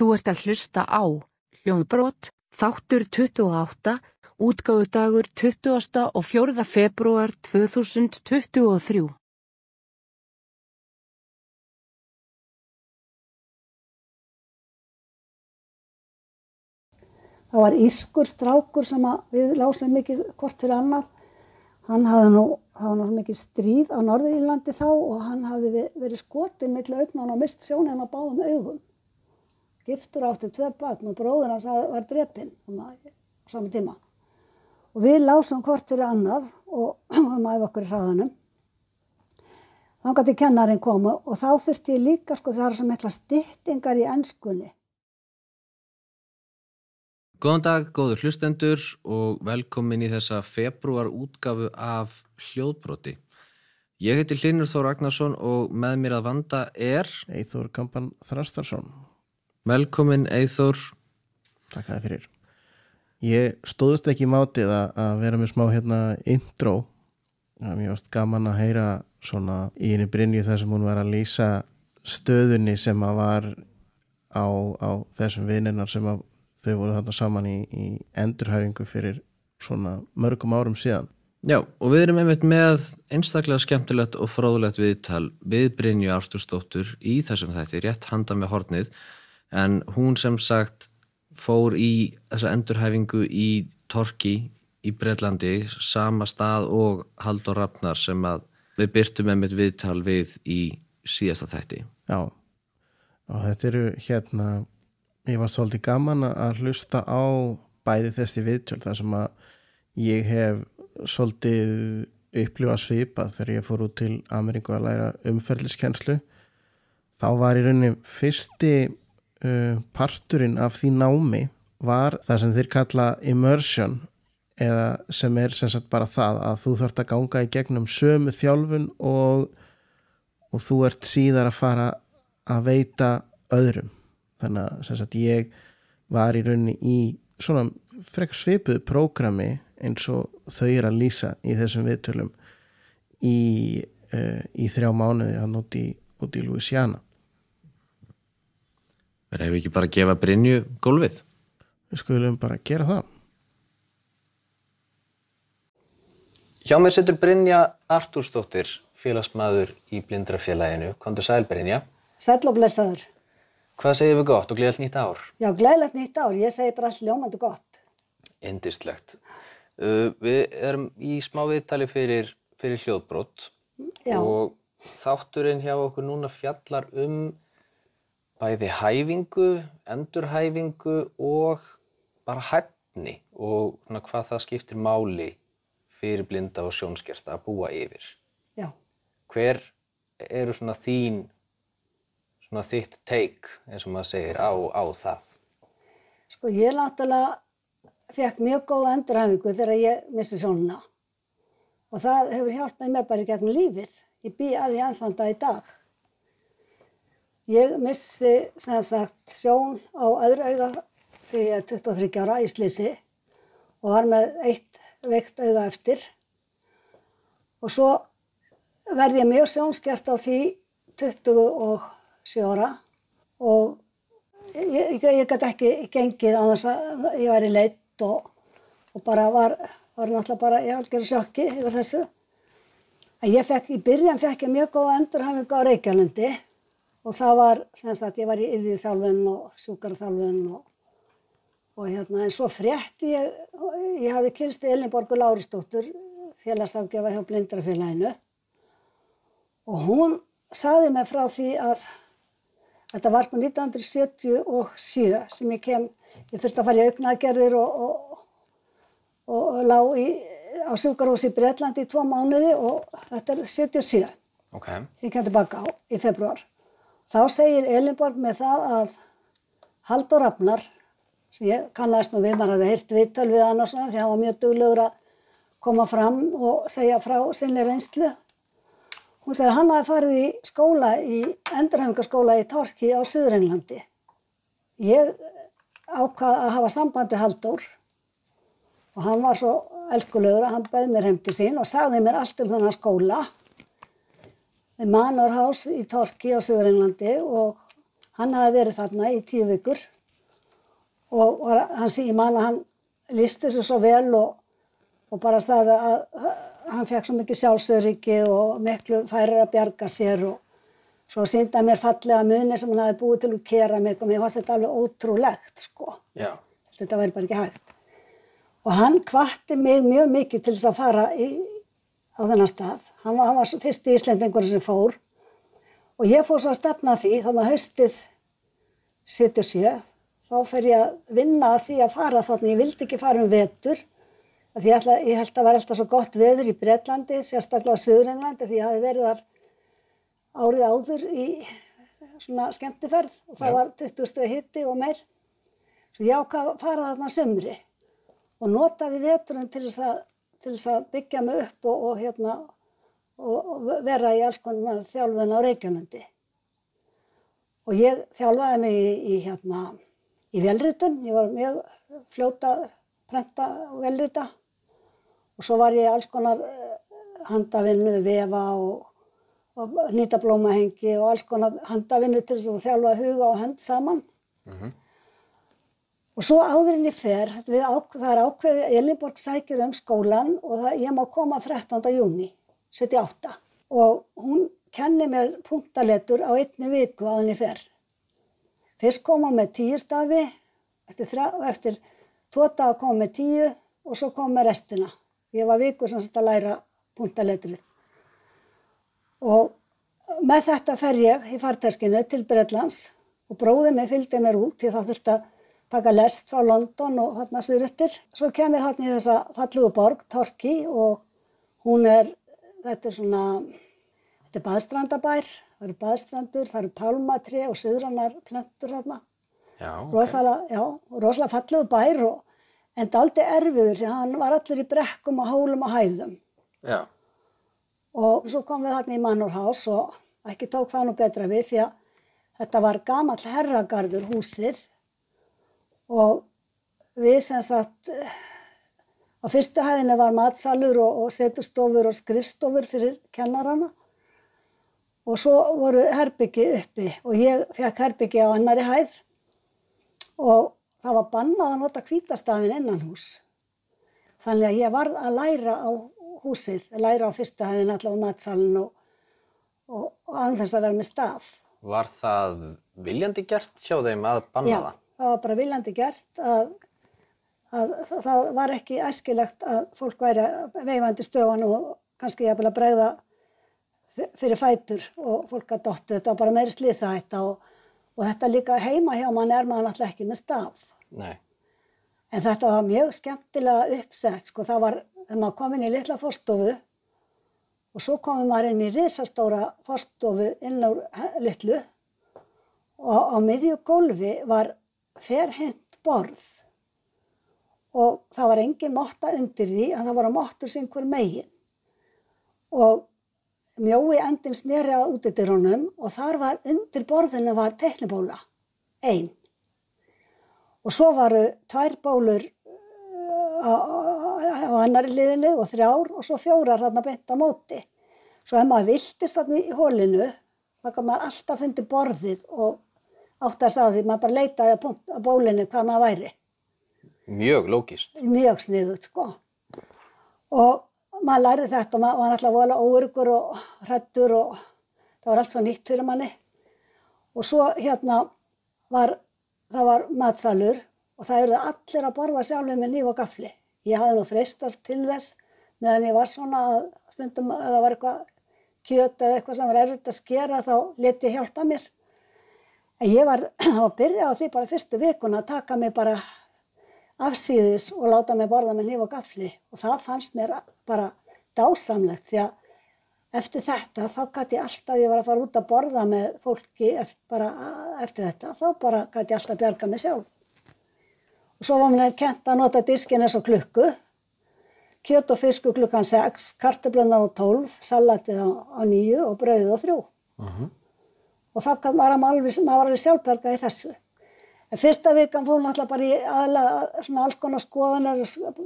Þú ert að hlusta á Hljóðbrot, þáttur 28, útgáðudagur 20. og 4. februar 2023. Það var írskur strákur sem við lásum mikið hvort fyrir annar. Hann hafði nú, hafði nú mikið stríð á Norðurílandi þá og hann hafði verið skotinn millir augnan og mist sjónin á báðum augum. Giftur átti tvei batn og bróður hans var drepinn á saman tíma. Og við lásum hvort fyrir annað og varum aðeins okkur í hraðanum. Þá gæti kennarinn koma og þá þurfti ég líka, sko það er svo mikla styttingar í ennskunni. Góðan dag, góður hlustendur og velkomin í þessa februar útgafu af hljóðbroti. Ég heiti Linur Þór Ragnarsson og með mér að vanda er... Eithór Kampan Þrastarsson. Velkomin Eithór. Takk að þið fyrir. Ég stóðust ekki í mátið að vera með smá hérna intro. Mér varst gaman að heyra svona í henni Brynju þar sem hún var að lýsa stöðunni sem að var á, á þessum vininnar sem að þau voru þarna saman í, í endurhæfingu fyrir svona mörgum árum síðan. Já, og við erum einmitt með einstaklega skemmtilegt og fróðlegt viðtal við Brynju Árstórsdóttur í þessum þætti, rétt handa með hornið, en hún sem sagt fór í þessa endurhæfingu í Torki í Breitlandi, sama stað og Haldur Rafnar sem að við byrtum einmitt viðtal við í síðasta þætti. Já, og þetta eru hérna ég var svolítið gaman að hlusta á bæði þessi viðtjöld þar sem að ég hef svolítið upplifað svipað þegar ég fór út til Ameríku að læra umferðliskenslu þá var í rauninni fyrsti uh, parturinn af því námi var það sem þeir kalla immersion eða sem er sem sagt bara það að þú þarfst að ganga í gegnum sömu þjálfun og, og þú ert síðar að fara að veita öðrum. Þannig að sem sagt ég var í rauninni í svona frekar svipuðu prógrami eins og þau er að lýsa í þessum viðtölum í, uh, í þrjá mánuði hann út í, í Louisiana Verður við ekki bara að gefa Brynju gólfið? Við skulum bara gera það Hjá mér setur Brynja Artúrsdóttir félagsmaður í blindrafélaginu Kondur Sæl Brynja Sæl og blessaður Hvað segir við gott og gleðilegt nýtt ár? Já, gleðilegt nýtt ár, ég segi bara alls ljómandi gott. Indistlegt. Uh, við erum í smá viðtali fyrir, fyrir hljóðbrott Já. og þátturinn hjá okkur núna fjallar um bæði hæfingu, endurhæfingu og bara hæfni og svona, hvað það skiptir máli fyrir blinda og sjónskerta að búa yfir. Já. Hver eru svona þín svona þitt take, eins og maður segir, á, á það? Sko ég náttúrulega fekk mjög góða endurhæfingu þegar ég misti sjónuna og það hefur hjálpað mér bara í gegnum lífið. Ég bý að því anfanda í dag. Ég misti sem sagt sjón á öðru auga þegar ég er 23 ára í slísi og var með eitt veikt auga eftir. Og svo verði ég mjög sjónskert á því 20 og sjóra og ég, ég, ég gæti ekki gengið þess að ég væri leitt og, og bara var, var náttúrulega bara í algjörðu sjokki yfir þessu. En ég fekk, í byrjan fekk ég mjög góða endurhæfingu á Reykjalundi og það var, semst að ég var í yðvíðþjálfun og sjúkarþjálfun og, og hérna en svo frétti ég, ég hafði kynst Elinborgu Láristóttur, félagsafgefa hjá Blindrafélaginu og hún saði mig frá því að Þetta var på 1977 sem ég kem, ég þurfti að fara í auknaðgerðir og, og, og, lág í, á sjúkarhús í Breitlandi í tvo mánuði og þetta er 77. Ok. Ég kem tilbaka á í februar. Þá segir Elinborg með það að Haldur Rafnar, sem ég kannast nú við, maður hafði heyrt viðtöl við hann og svona því hann var mjög duglegur að koma fram og segja frá sinni reynslu Hún segir að hann hafi farið í skóla, í endurhæfingarskóla í Torki á Suðurenglandi. Ég ákvað að hafa sambandi Haldur og hann var svo elskulegur að hann bauð mér heim til sín og sagði mér allt um þennan skóla. Við Manorhaus í Torki á Suðurenglandi og Hann hafði verið þarna í tíu vikur og var, hann, sí- ég man að hann lísti þessu svo vel og, og bara sagði að, hann fekk svo mikið sjálfsöryggi og miklu færir að bjarga sér og svo síndi hann mér fallega muni sem hann hafði búið til að kera mig og mér fannst þetta alveg ótrúlegt sko. Já. Þetta væri bara ekki hægt. Og hann kvatti mig mjög mikið til þess að fara í, á þennan stað. Hann var, hann var svo fyrsti Íslendingur sem fór og ég fór svo að stefna því þannig að haustið 77 þá fer ég að vinna að því að fara þannig, ég vildi ekki fara um vetur því ég, ætla, ég held að var alltaf svo gott veður í Bretlandi, sérstaklega á Suðurenglandi því ég hafi verið þar árið áður í svona skemmtiferð og það Já. var 20 stuði hitti og meir. Svo ég ákvað að fara þarna sumri og notaði veturinn til þess að, til þess að byggja mig upp og, og, hérna, og, vera í alls konar þjálfun á Reykjavíkundi. Og ég þjálfaði mig í, í, hérna, í velritun, ég var mjög fljóta prenta og velrita og svo var ég alls konar eh, handavinnu, vefa og, og nýta blómahengi og alls konar handavinnu til þess að þjálfa huga og hönd saman. Og svo áðurinn ég fer, þetta ák, það er ákveðið, Elinborg sækir um skólan og það, ég má koma 13. júni, 78. Og hún kenni mér punktaletur á einni viku áðurinn ég fer. Fyrst kom hún með tíu stafi, eftir, þrjá, eftir daga kom hún með tíu og svo kom með restina. Ég var viku sem að læra punktaletrið. Og með þetta fer ég í farteskinu til Bretlands og bróðið mig fylgdi mér út því það þurfti að taka lest frá London og þarna suðruttir. Svo kem ég þarna í þessa fallugu borg, Torki og hún er, þetta er svona, þetta er baðstrandabær, það eru baðstrandur, það eru pálmatri og suðrannar plöntur þarna. Já, ok. Rosalega, já, rosalega fallugu bær og en daldi erfiður því hann var allir í brekkum og hólum og hæðum. Já. Og svo kom við þarna í Mannorhaus og ekki tók það nú betra við því að þetta var gamall herragarður húsið og við sem sagt á fyrstu hæðinu var matsalur og, og setustofur og skrifstofur fyrir kennarana og svo voru herbyggi uppi og ég fekk herbyggi á annari hæð og það var bannað að nota hvítastafin innan hús. Þannig að ég varð að læra á húsið, læra á fyrstu hæðin allavega matsalinn og, og, og anþess að vera með staf. Var það viljandi gert hjá þeim að banna Já, það? Það var bara viljandi gert að, að það var ekki æskilegt að fólk væri veifandi stöðan og kannski jafnvel að bregða fyrir fætur og fólk að dottu. Þetta var bara meiri slísahætta og, og þetta líka heima hjá mann er maður náttúrulega ekki með staf. Nei. En þetta var mjög skemmtilega uppsett, sko, það var, þegar maður kom inn í litla forstofu og svo komum maður inn í risastóra forstofu inn á litlu og á miðju gólfi var ferhent borð. Og það var engin motta undir því en það voru mottur sem hver megin. Og mjói endin sneri að útidyrunum og þar var undir borðinu var teknibóla, ein. Og svo varu tvær bólur uh, á, annari liðinu og þrjár og svo fjórar þarna beint á móti. Svo ef maður viltist þarna í hólinu, þá kan maður alltaf fundi borðið og átt að sá því, maður bara leitaði að, punkt, að bólinu hvað maður væri. Mjög lógist. Mjög sniðut, sko. Og maður lærði þetta og maður var alltaf vola óurugur og hrættur og það var allt svo nýtt fyrir manni. Og svo hérna var, það var matsalur og það eruð allir að borða sjálfur með nýf og gafli. Ég hafði nú freistast til þess meðan ég var svona að stundum að það var eitthvað kjöt eða eitthvað sem var erfitt að skera þá leti hjálpa mér. Ég var, það var byrjað á því bara fyrstu vikuna að taka mig bara afsýðis og láta mig borða með nýf og gafli og það fannst mér bara dásamlegt því að eftir þetta þá gæti ég alltaf, ég var að fara út að borða með fólki eft- bara eftir þetta, þá bara gæti ég alltaf að bjarga mig sjálf. Og svo var mér kent að nota diskin eins og klukku, kjöt og fisku klukkan 6, kartöflunar á 12, salatið á, á 9 og brauðið á 3. Og gat- var alveg, maður var alveg sjálfberga í þessu. En fyrsta vikan fór náttúrulega bara í aðlega svona alls konar skoðanir,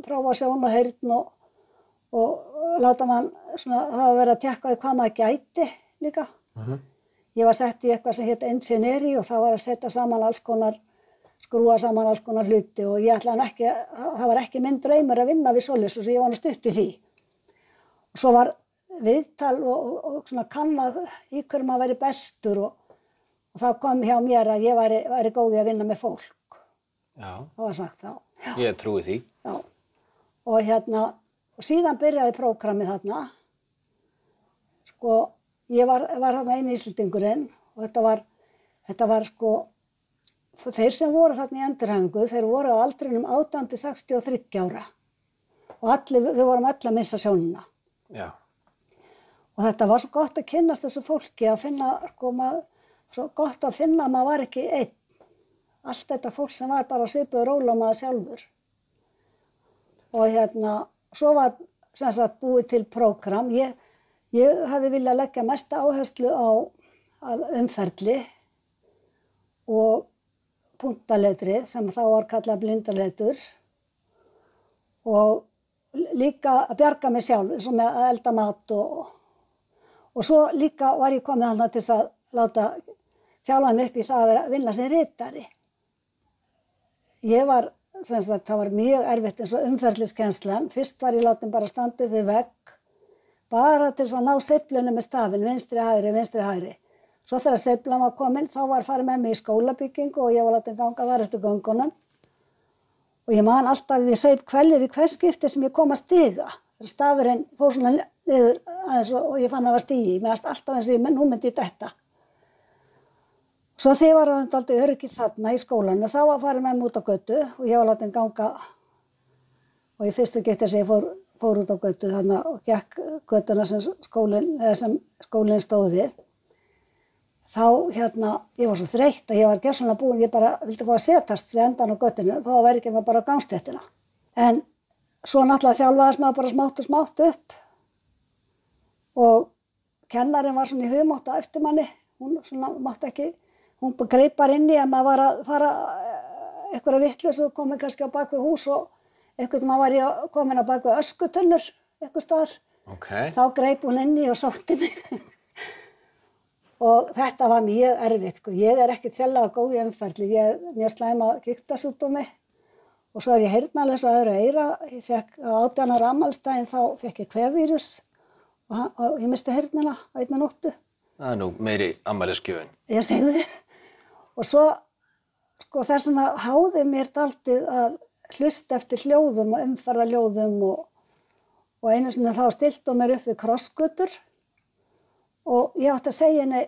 prófa sjón og heyrn og, og láta mann svona, það að vera að tekka því hvað maður gæti líka. ég var sett í eitthvað sem hétt engineeri og það var að setja saman alls konar, skrúa saman alls konar hluti og ég ætlaði ekki, það var ekki minn draumur að vinna við solis og svo ég var hann stutt í því. Og svo var viðtal og, og, og svona kannað í hverju maður væri bestur og, og það kom hjá mér að ég væri, væri góði að vinna með fólk. Já, Það var sagt þá. ég trúi því. Já. Og hérna, og síðan byrjaði prógramið þarna. Sko, ég var, var þarna einu íslendingurinn og þetta var, þetta var sko, þeir sem voru þarna í endurhæfingu, þeir voru á aldrinum 18-63 ára. Og allir, við vorum öll að missa sjónuna. Já, Og þetta var svo gott að kynnast þessu fólki, að finna, maður, svo gott að finna að maður var ekki einn. Allt þetta fólk sem var bara svipuð róla maður sjálfur. Og hérna, svo var sem sagt búið til prógram. Ég, ég hafði viljað leggja mesta áherslu á umferli og punktaleitri sem þá var kallað blindaleitur og líka að bjarga mig sjálf eins og með að elda mat og, og svo líka var ég komið hann til að láta þjálfa mig upp í það að vera að vinna sem rítari. Ég var, sagt, það var mjög erfitt eins og umferðliskenslan. Fyrst var ég látin bara standa upp við vegg, bara til að ná seiflunum með stafinn, vinstri hægri, vinstri hægri. Svo þegar seiflan var komin, þá var farið með mig í skólabyggingu og ég var látin ganga þar eftir göngunum. Og ég man alltaf við sveip kvellir í hvers skipti sem ég kom að stiga. Stafurinn fór svona niður aðeins og og ég fann að það var stigi. Mér varst alltaf eins og ég, menn nú myndi ég detta. Svo ég var alltaf öryggið þarna í skólanum, þá var farið með mig út á götu og ég var látið ganga og í fyrstu getið sem ég fór, fór út á götu þarna og gekk götuna sem skólinn, skólinn stóð við. Þá hérna, ég var svo þreytt að ég var gerðsannlega búin, ég bara vildi fá að setast við endan á göttinu, þá væri ekki maður bara á gangstéttina. En svo náttúrulega þjálfaðist maður bara smátt og smátt upp og kennarinn var svona í hugmátt á eftir manni, hún svona mátti ekki, hún bara greip bara inn í að maður var að fara eitthvað vitlu svo komið kannski á bakvið hús og eitthvað maður var ég komin á bakvið öskutunnur eitthvað staðar. ok. Þá greip hún inn í og sótti mig. og þetta var mjög erfitt. Sko. Ég er ekkert sjálf góð í umferðli. Ég er mjög slæma gíktasútumi og svo er ég heyrnalins að öðru eira. Ég fekk á átjana rammalstæðin þá fekk ég kvefvírus og, hann- og ég misti heyrnina á einna nóttu. Það er nú meiri ammælisgjöfin. Ég segði þið. Og svo sko, þess vegna háði mér daldið að hlusta eftir hljóðum og umferða hljóðum og, og einu sinni þá stiltu mér upp við krossgötur og ég átti að segja henni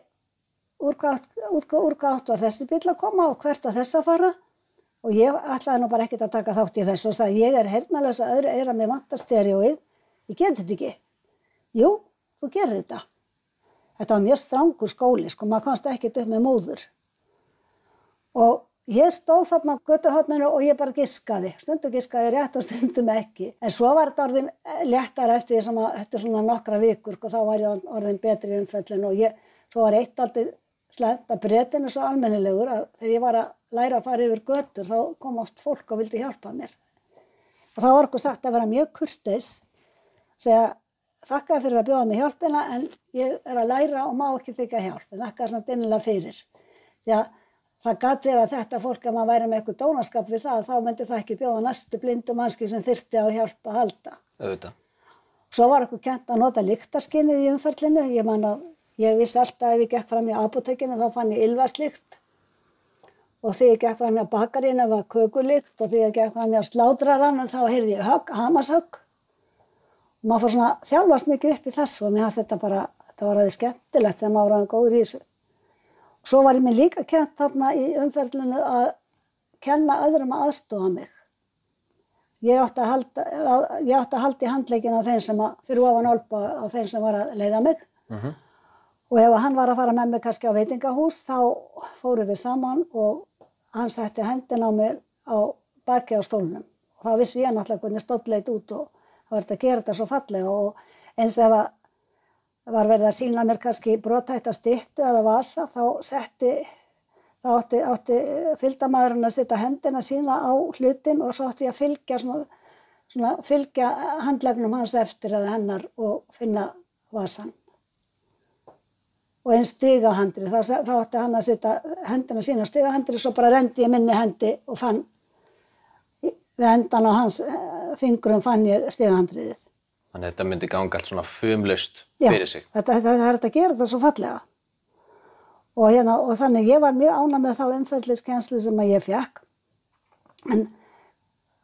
úr hvað, átt- úr, var þessi bíl að koma og hvert var þess að fara og ég ætlaði nú bara ekkert að taka þátt í þessu og sagði ég er hernalösa öðru eira með vantastereóið, ég get þetta ekki. Jú, þú gerir þetta. Þetta var mjög strangur skóli, sko, maður komst ekkert upp með móður. Og ég stóð þarna á götuhotninu og ég bara giskaði. Stundum giskaði rétt og stundum ekki. En svo var þetta orðin léttar eftir, að, eftir svona nokkra vikur og þá var ég orðin betri í umfellin og ég, svo var eitt aldrei slemt að breytin er svo almennilegur að þegar ég var að læra að fara yfir götur þá kom oft fólk og vildi hjálpa mér. Og þá var okkur sagt að vera mjög kurteis, segja þakka fyrir að bjóða mig hjálpina en ég er að læra og má ekki þykja hjálp. En þakka samt innilega fyrir. Því að það gæti verið að þetta fólk að maður væri með eitthvað dónaskap við það, þá myndi það ekki bjóða næstu blindu mannski sem þyrfti á hjálp að halda. Auðvitað. Svo var okkur kent að nota lyktaskinnið í umferlinu. Ég ég vissi alltaf ef ég gekk fram í apotekinu þá fann ég ylvaslykt. Og þegar ég gekk fram í bakarinu var kökulykt og þegar ég gekk fram í slátrarann þá heyrði ég högg, hamarshögg. Og maður fór svona að þjálfast mikið upp í þessu og mér fannst þetta bara, þetta var aðeins skemmtilegt þegar maður var aðeins góður í þessu. Og svo var ég mér líka kent þarna í umferlinu að kenna öðrum að aðstofa mig. Ég átti að halda, ég átti að halda í handleikin á þeim sem að, fyrir ofan olpa á þeim sem var að leiða mig. Og ef hann var að fara með mig kannski á veitingahús, þá fórum við saman og hann setti hendin á mér á baki á stólnum. Og þá vissi ég náttúrulega hvernig stótt leit út og það var þetta að gera þetta svo fallega og eins ef að var verið að sína mér kannski brotætta styttu eða vasa, þá setti þá átti, átti fylgdamaðurinn að setja hendina sína á hlutin og svo átti ég að fylgja, svona, svona, fylgja handlegnum hans eftir eða hennar og finna vasan. og einn stigahandri. Þá, þá átti hann að setja hendina sína á stigahandri svo bara rendi ég minni hendi og fann við endan á hans eh, fingrum fann ég stigahandriðið. Þannig að þetta myndi ganga allt svona fumlaust Já, fyrir sig. Þetta, þetta, er þetta að gera þetta svo fallega. Og, hérna, og þannig ég var mjög ána með þá umferðliskenslu sem að ég fekk. En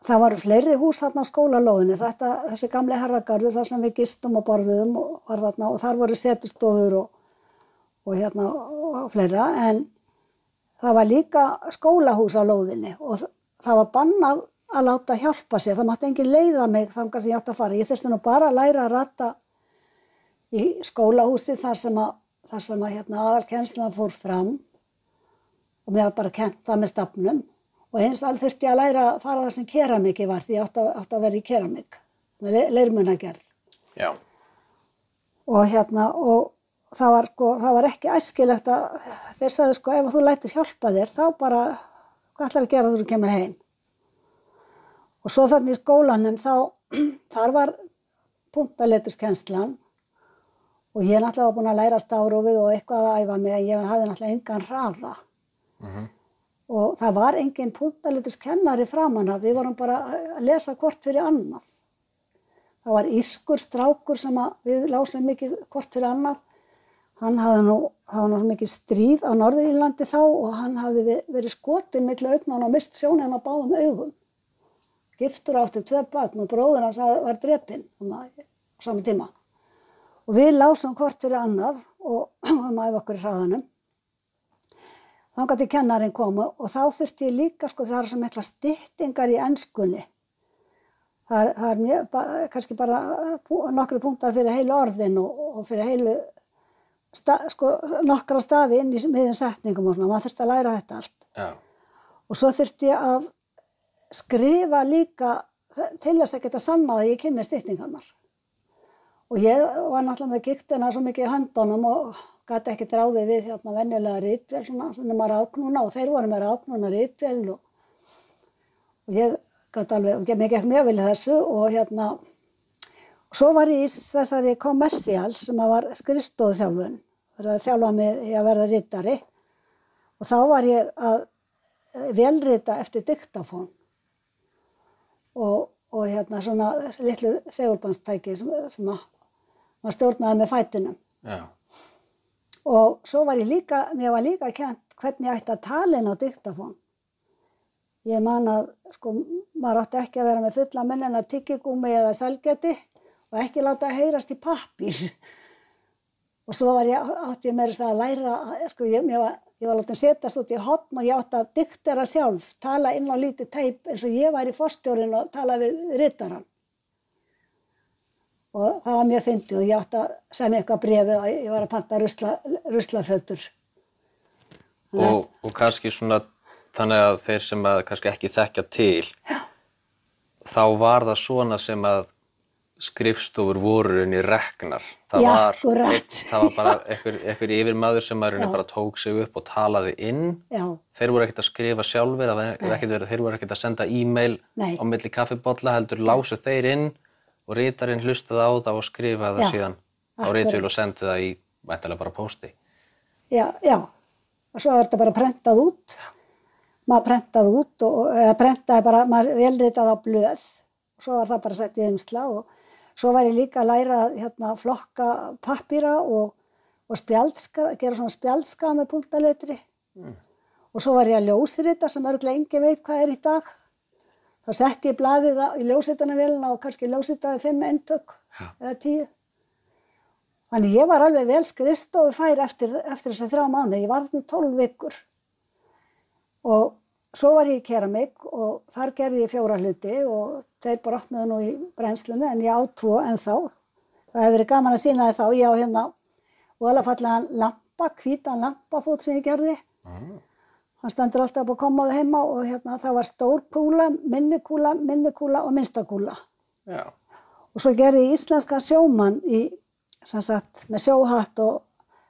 það var fleiri hús þarna á skólalóðinu. Þetta, þessi gamli herragarður þar sem við gistum og borðum og, þarna, og þar voru setustofur og, og, hérna, og fleira. En það var líka skólahús á lóðinni og það var bannað að láta hjálpa sér. Það mátti engin leiða mig þangar sem ég átti að fara. Ég þurfti nú bara að læra að rata í skólahúsi þar sem að, þar sem að hérna, aðalkennslan fór fram. Og mér var bara kent það með stafnum. Og eins all þurfti ég að læra að fara það sem keramiki var því ég átti að, átti að vera í keramik, leirmunagerð. Já, og hérna og það var, sko, það var ekki æskilegt að þeir sagði sko ef þú lætur hjálpa þér þá bara hvað ætlar að gera þú kemur heim og svo þannig í skólanum þá þar var punktaletuskenslan og ég náttúrulega var búin að læra stárufið og eitthvað að æfa mig en ég hafði náttúrulega engan hraða og það var engin punktaletuskennari framan af við vorum bara að lesa hvort fyrir annað Það var írskur strákur sem að við lásum mikið hvort fyrir annað. Hann hafði nú, það var nú mikið stríð á Norðurílandi þá og hann hafði ve- verið skotinn milli augnan og mist sjónin á báðum augum. Giftur átti tvö barn og bróður hans var þarna á saman tíma. Og við lásum hvort fyrir annað og varum að æfa okkur í hraðanum. Þannig að kennarinn kom og þá þurfti ég líka, sko, það er svo mikla styttingar í ennskunni. Það er, það er mjög, kannski bara pú- nokkru punktar fyrir heilu orðin og, og fyrir heilu sta, sko, nokkra stafi inn í miðjum setningum og svona, maður þurfti að læra þetta allt. já, Og svo þurfti ég að skrifa líka til þess að geta sannað að ég kynni styttingarnar. Og ég var náttúrulega með giktina svo mikið í höndunum og gæti ekki dráði við hérna venjulega rítvel, svona, svona maður áknúna og þeir voru með áknúna rítvel og, og ég gæti alveg, og mér gekk mjög vel í þessu og hérna, og svo var ég í þessari kommersial sem að var skrifstofu þjálfun, verið að þjálfa mig í að vera rittari og þá var ég að velrita eftir diktafón og, og hérna svona litlu segulbandstæki sem, sem að maður stjórnaði með fætinum. já, Og svo var ég líka, mér var líka kent hvernig ég ætti að tala inn á diktafón. Ég man að, sko, maður átti ekki að vera með fulla munnin að tyggigúmi eða selgeti og ekki láta að heyrast í pappír. Og svo var ég, átti ég meira þess að læra, sko, ég, ég var, ég var látið að setjast út í hotn og ég átti að diktera sjálf, tala inn á lítið teip eins og ég var í forstjórin og tala við rittaran. Og það var mjög fyndið og ég átti að semja eitthvað brefi og ég var að panta rusla, ruslafötur. og, og kannski svona þannig að þeir sem að kannski ekki þekkja til já. þá var það svona sem að skrifstofur voru inn í reknar. Það Já, einn- það var bara einhver, yfirmaður sem rauninni bara tók sig upp og talaði inn. Já, þeir voru ekkert að skrifa sjálfur þeir voru ekkert að senda e-mail á milli kaffibolla heldur lásu þeir inn og rítarinn hlustaði á það og skrifaði það Já, síðan á rítvil og sendi það í væntalega bara pósti. Já, já. Og svo var þetta bara prentað út. Maður prentað út og, eða prentaði bara, maður velritaði á blöð. Og svo var það bara sett í umsla og svo var ég líka að læra að hérna, flokka pappíra og, og spjaldskra, gera svona spjaldskra með punktaletri. Og svo var ég að ljósrita sem örgulega engin veit hvað er í dag. Þá setti ég blaðið á- í ljósritunarvélina og kannski ljósritaði fimm eintök eða tíu. Þannig ég var alveg vel skrifstofu fær eftir, eftir þess að þrjá mánu. Ég var þarna tólf vikur. Og svo var ég í keramik og þar gerði ég fjóra hluti og þeir brotnuðu nú í brennslunni en ég á tvo ennþá. Það hefur verið gaman að sína þið þá. Ég á hérna voðalega fallegan lampa, hvítan lampafót sem ég gerði. Hann stendur alltaf upp á komaðu heima og hérna það var stór kúla, minni kúla, minni kúla og minnsta kúla. já, Og svo gerði ég íslenska sjómann í, sem sagt, með sjóhatt og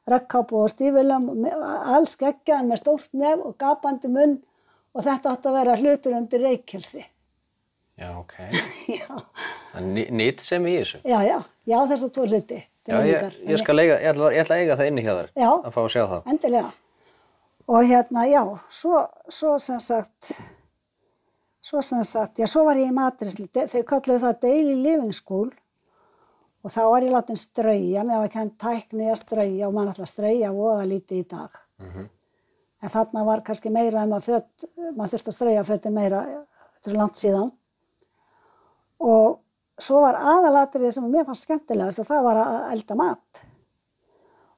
rekkápu og stífilum, og með- alls geggjaðan með stórt nef og gapandi munn og þetta átti að vera hlutur undir reykjelsi. já, ok já, það er nýtt sem í þessu já, já, já, þessu tvo hluti. Já, ég, ég, skal eiga, ég, ætla, ég ætla að eiga það inni hjá þér Já. að fá að sjá það. Endilega. Og hérna, já, svo, svo sem sagt, svo sem sagt, já, svo var ég í matrisli, þeir kalluðu það Daily Living School og þá var ég látin strauja, mér var kent tækni að strauja og ætla að strauja voða lítið í dag. En þarna var kannski meira að fött, maður þurfti að strauja fötin meira, þetta er langt síðan. Og svo var aðalatrið sem mér fannst skemmtilegast og það var að elda mat.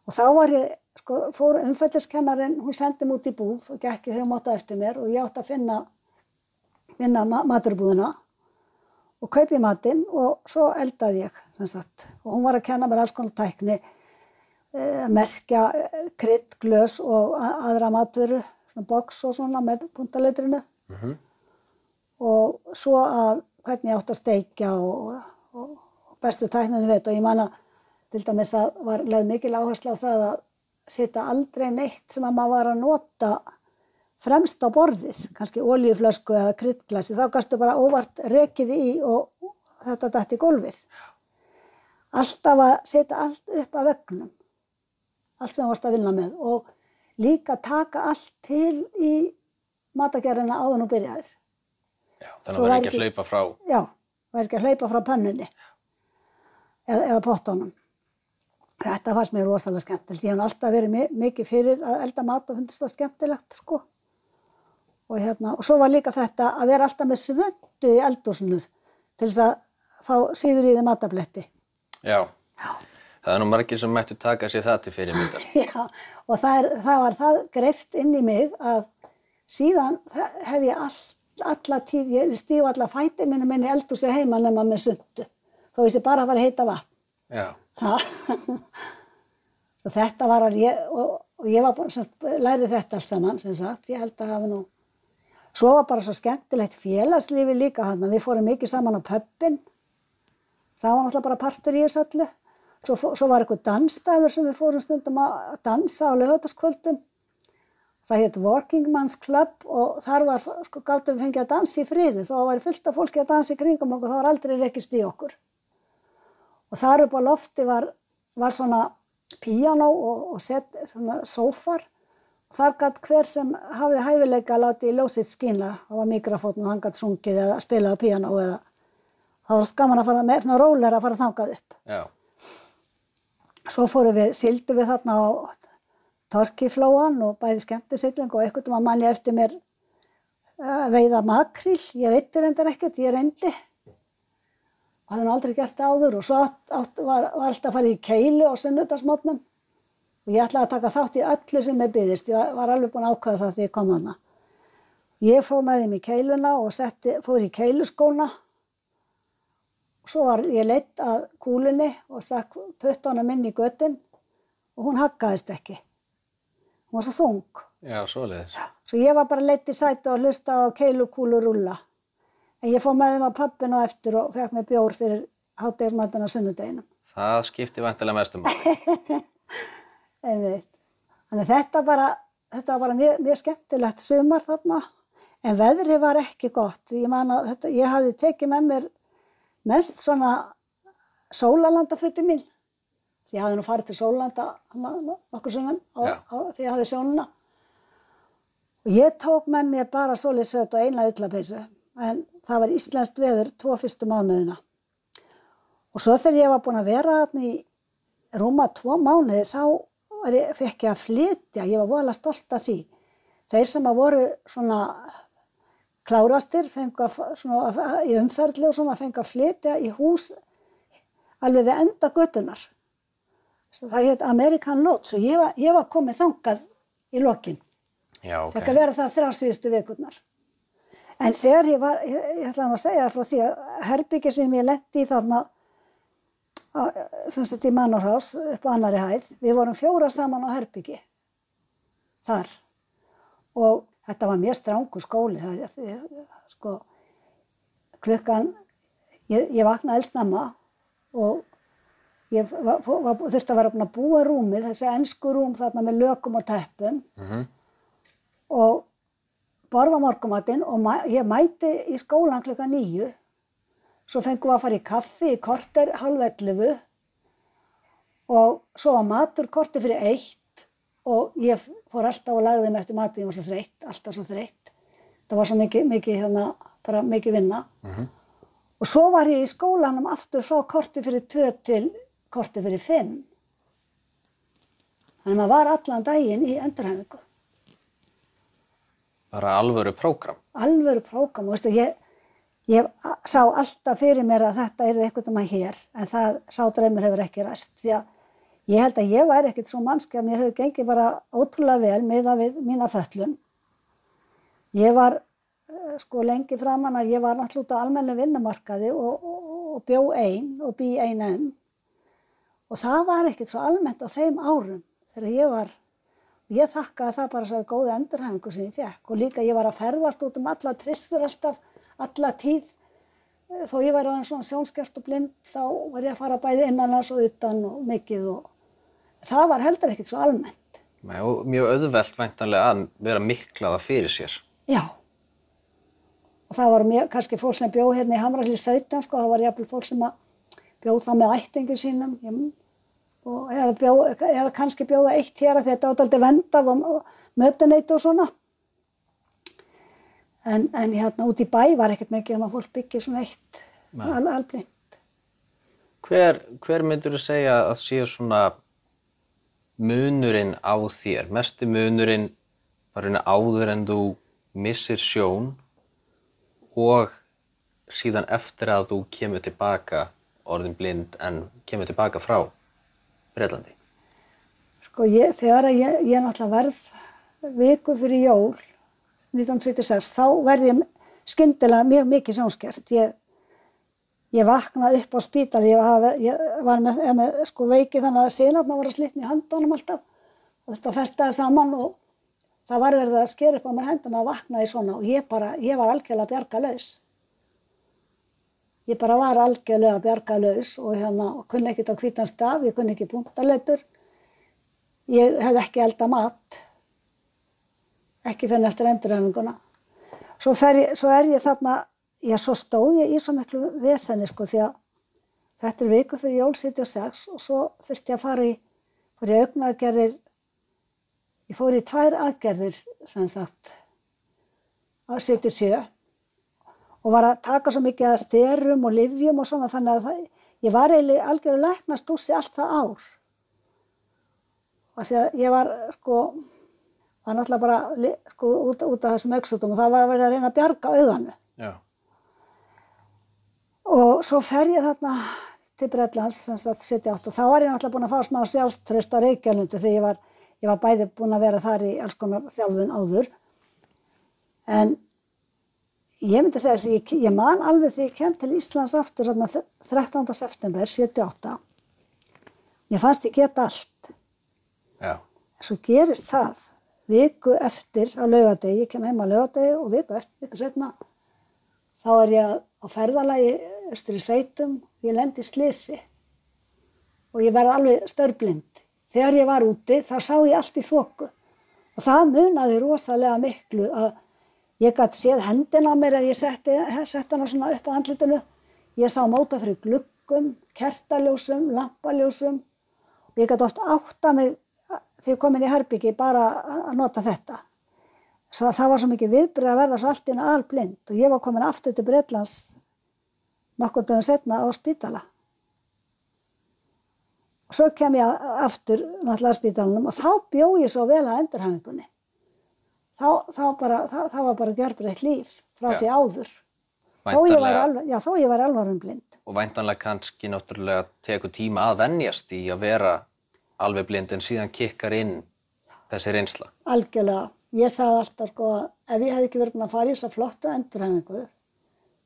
Og þá var ég, sko, fór umfælliskennarinn, hún sendi út í búð og gekk í hugmáta eftir mér og ég átti að finna, finna ma maturbúðina og kaupi matinn og svo eldaði ég. Og hún var að kenna mér alls konar tækni, merkja eh, krydd, glös og aðra matvöru, svona box og svona með punktaletrinu. Og svo að hvernig ég átti að steikja og, og, og bestu tækninu þetta og ég man að til dæmis að var lögð mikil áherslu á það að setja aldrei neitt sem að maður var að nota fremst á borðið, kannski oljuflösku eða kryddglasi, þá gastu bara óvart rekið í og þetta dætt í gólfið. Alltaf að setja allt upp að vegnum, allt sem varst að vinna með og líka taka allt til í matagerðina áður nú byrjaðir. Já, þannig að var vera ekki að hlaupa frá. Já, það er ekki að hlaupa frá pönnunni eða, eða pottunum. Þetta fannst mér rosalega skemmtilegt. Ég hef alltaf verið mi- mikið fyrir að elda mat og finnst það skemmtilegt, sko. Og, hérna, og svo var líka þetta að vera alltaf með svöndu í eldúsinu til þess að fá síður í þið matabletti. Já. Það er nú margir sem mættu taka sér það til fyrirmyndar. Já, og það, er, það var það greift inn í mig að síðan hef ég all, alla tíð, ég stíf alla fæti minni minni eldúsi heima nema með sundu. Þó ég sé bara að fara að heita vatn. Já. Og þetta var að ég, og, og ég var bara, lærið þetta allt saman, sem sagt, ég held að hafa nú, svo var bara svo skemmtilegt félagslífi líka hann, við fórum mikið saman á pöppin, það var náttúrulega bara partur í þessu öllu, svo, svo var eitthvað dansstæður sem við fórum stundum að dansa á lögutaskvöldum, það hétt Working Man's Club og þar var, sko, gáttum við fengið að dansa í friði, þá var fullt af fólki að dansa í kringum okkur, þá var aldrei rekist í okkur. Og þar upp á lofti var, var svona píanó og, og set, svona sófar. Og þar gætt hver sem hafði hæfileika að láti í ljósið skína. Það var mikrofótn og hann gætt sungið eða spilað á píanó eða það var gaman að fara með svona rólega að fara þangað upp. Já. Svo fórum við, sildu við þarna á Torkiflóan og bæði skemmtisigling og einhvern veginn mann ég eftir mér að veiða makril, ég veitir endur ekkert, ég reyndi. Og hafði nú aldrei gert það áður og svo átt, átt, var, var alltaf að fara í keilu á sunnudagsmótnum og ég ætlaði að taka þátt í öllu sem ég byggðist, ég var, var alveg búin að ákvæða það þegar ég kom þarna. Ég fór með þeim í keiluna og setti, fór í keiluskóna. og svo var ég leitt að kúlunni og stakk puttunum inn í göttin og hún haggaðist ekki. Hún var svo þung. Já, svoleiðis. Svo ég var bara leitt í sæti og hlusta á keilukúlu rúlla. En ég fór með þeim á pappinu á eftir og fekk mér bjór fyrir hátegismatinn á sunnudeginum. Það skipti vantilega mestum. Þannig þetta bara, þetta var bara mjög, mjög skemmtilegt sumar þarna. En veðri var ekki gott. Ég man að þetta, ég hafði tekið með mér mest svona sólalandafutti mín. Ég hafði nú farið til sólalanda nokkur sunnum Já. því ég hafði sjónuna. Og ég tók með mér bara solisföt og eina yllapeysu. En það var íslenskt veður tvo fyrstu mánuðina. Og svo þegar ég var búin að vera þarna í rúma tvo mánuði þá ég, fekk ég að flytja, ég var voðalega stolt af því. Þeir sem að voru svona klárastir fengu að, svona, í umferðli og svona fengu að flytja í hús alveg við enda göttunar. Það heit American Lodge og ég var, ég var komið þangað í lokin. Já, ok. Fekk að vera það þrjá síðustu vikurnar. En þegar ég var, ég, ég ætla að segja það frá því að herbyggi sem ég lendi í þarna, sem sagt í Manorhás upp á annari hæð, við vorum fjóra saman á herbyggi þar og þetta var mjög strángu skóli, það ég, sko, klukkan, ég, ég vaknaði eldsnamma og ég var, var, þurfti að vera að búa rúmið, þessi ennsku rúm þarna með lökum og teppum Mhm. og borða morgumatinn og mæ, ég mæti í skólan klukka nýju. Svo fengum við að fara í kaffi í korter halv 11 og svo var matur korti fyrir eitt og ég fór alltaf og lagði mig eftir mati, ég var svo þreytt, alltaf svo þreytt. Það var svo mikið, mikið, hérna, bara mikið vinna. Og svo var ég í skólanum aftur frá korti fyrir tvö til korti fyrir fimm. Þannig að maður var allan daginn í endurhæfingu. Bara alvöru prógram. alvöru prógram og veistu, ég, ég sá alltaf fyrir mér að þetta er eitthvað um að hér en það sá draumur hefur ekki ræst því að ég held að ég væri ekkert svo mannski að mér hefur gengið bara ótrúlega vel meða við mína föllun ég var eh, sko lengi framan að ég var náttúrulega út á almennu vinnumarkaði og, og, og bjó ein og bý ein enn. Og það var ekkert svo almennt á þeim árum þegar ég var og ég þakkaði það bara svo góði endurhæfingu sem ég fekk og líka ég var að ferðast út um alla tristur alltaf, alla tíð. Eh, þó ég væri aðeins svona sjónskert og blind þá var ég að fara bæði innanlands og utan og mikið og það var heldur ekkert svo almennt. Nei, og mjög auðvelt væntanlega að vera miklaða fyrir sér. Já. Og það var mjög, kannski fólk sem bjóð hérna í Hamralli 17, sko, það var jafnvel fólk sem bjóð það með ættingum sínum ég, og eða, bjóð, eða kannski bjóða eitt hér að þetta aldrei vendað og, mötuneyt og svona. En, en hérna út í bæ var ekkert mikið um að fólk byggja svona eitt al, alblind. Hver, hver myndur þú segja að sé svona munurinn á þér? Mesti munurinn bara áður en þú missir sjón og síðan eftir að þú kemur tilbaka orðin blind en kemur tilbaka frá Breitlandi. Sko ég, þegar ég, ég náttúrulega verð viku fyrir jól 1976, þá verði ég skyndilega mjög mikið sjónskert. Ég, ég vaknaði upp á spítal, ég var, ég var með, með sko veiki þannig að sinatna var að slitna í handunum alltaf. Og þetta festaði saman og það var verið að skera upp á mér henduna og vaknaði svona og ég bara, ég var algjörlega bjarga laus. Ég bara var algjörlega bjarga laus og hérna, kunni ekkert á hvítan staf, ég kunni ekki punktaletur. Ég hef ekki elda mat ekki fyrir eftir endurhæfinguna. Svo, svo er ég þarna, já svo stóð ég í svo miklu vesenni sko því að þetta er viku fyrir jól 76 og svo þurfti ég að fara í, fór ég augnaðgerðir, ég fór í tvær aðgerðir sem sagt á 77 og var að taka svo mikið að styrum og livjum og svona þannig að það, ég var eiginlega algjörlega læknast úr sig allt það ár. Og því að ég var sko það er náttúrulega bara sko, út, út af þessum auksútum og það var að vera að reyna að bjarga auðanu. Og svo fer ég þarna til Breitlands, þess að 78 og þá var ég náttúrulega búin að fá smá sjálfströst á Reykjavílundi þegar ég var, ég var bæði búin að vera þar í alls konar þjálfun áður. En ég myndi segja þess að ég, ég man alveg þegar ég kem til Íslands aftur þarna 13. september 78. Mér fannst ég geta allt. Já. Svo gerist það viku eftir á laugadegi, ég kem heim á laugadegi og viku eftir, viku setna, þá er ég á ferðalagi östur í sveitum, ég lend í slisi og ég verði alveg störblind. Þegar ég var úti þá sá ég allt í þoku og það munaði rosalega miklu að ég gæti séð hendina mér að ég setti, setti hana svona upp á andlitinu. Ég sá móta fyrir glukkum, kertaljósum, lampaljósum og ég gæti oft átta mig þegar ég kom inn í Herbyggi bara að nota þetta. Svo það var svo mikið viðbrið að verða svo allt í hennu alblind og ég var komin aftur til Breitlands nokkur dögum setna á spítala. Og svo kem ég aftur náttúrulega á spítalanum og þá bjó ég svo vel að endurhafingunni. Þá, þá, bara, þá, þá var bara gerbreytt líf frá Já. því áður. Þó ég væri alvarum blind. Og væntanlega kannski náttúrulega tekur tíma að venjast í að vera alveg blind en síðan kikkar inn þessi reynsla. Algjörlega. Ég sagði alltaf sko að ef ég hef ekki verið búin að fara í þessa flottu endurhæfingu,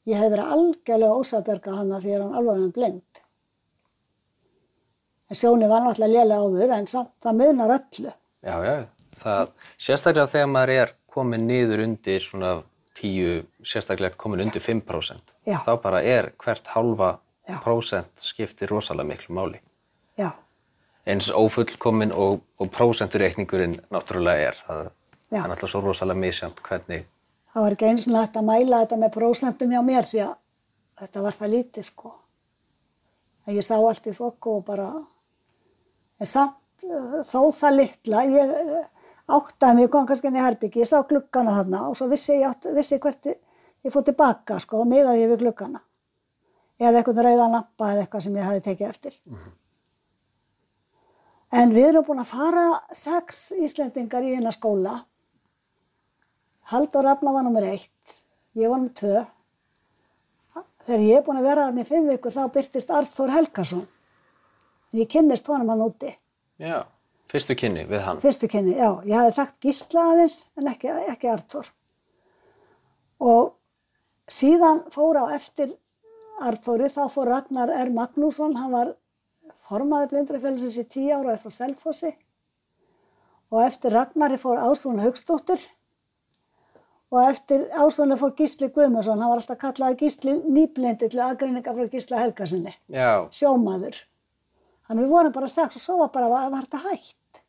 ég hef verið algjörlega ósabjörgað hana því ég er hann alveg blind. En sjóni var náttúrulega lélega áður en samt það munar öllu. Já, já, það, sérstaklega þegar maður er komin niður undir svona 10, sérstaklega komin undir 5%, Já. þá bara er hvert halva Já. prósent skiptir rosalega miklu máli. Já, Eins ófullkomin og, og prósentureikningurinn náttúrulega er. Það, Já. er náttúrulega svo rosalega misjant hvernig, það var ekki eins og hægt að mæla þetta með prósentum hjá mér því að þetta var það lítið sko. En ég sá allt í þokku og bara, En samt uh, þó það litla, ég uh, áttaði mig, ég kom kannski inn í herbyggi, ég sá gluggana þarna og svo vissi ég, vissi ég hvert ég, ég fór tilbaka sko og miðaði ég við gluggana. Eða eitthvað rauðan lampa eða eitthvað sem ég hafi tekið eftir. En við erum búin að fara sex Íslendingar í hérna skóla. Haldur Rafna var nummer eitt, ég var nummer tvö. Þegar ég er búin að vera þarna í fimm vikur þá byrtist Arþór Helgason. En ég kynnist honum hann úti. Já, fyrstu kynni við hann. Fyrstu kynni, já. Ég hafði þekkt Gísla aðeins en ekki, ekki Arþór. Og síðan fór á eftir Arþóri, þá fór Ragnar R. Magnússon, hann var formaði blindrafélagsins í tíu ára frá Selfossi. Og eftir Ragnari fór Ásvon Haugstóttir og eftir Ásvonu fór Gísli Guðmundsson, hann var alltaf kallaði Gísli nýblindi til aðgreininga frá Gísla Helgarsinni, Já, sjómaður. Þannig við vorum bara sex og svo var bara, var, var þetta hægt.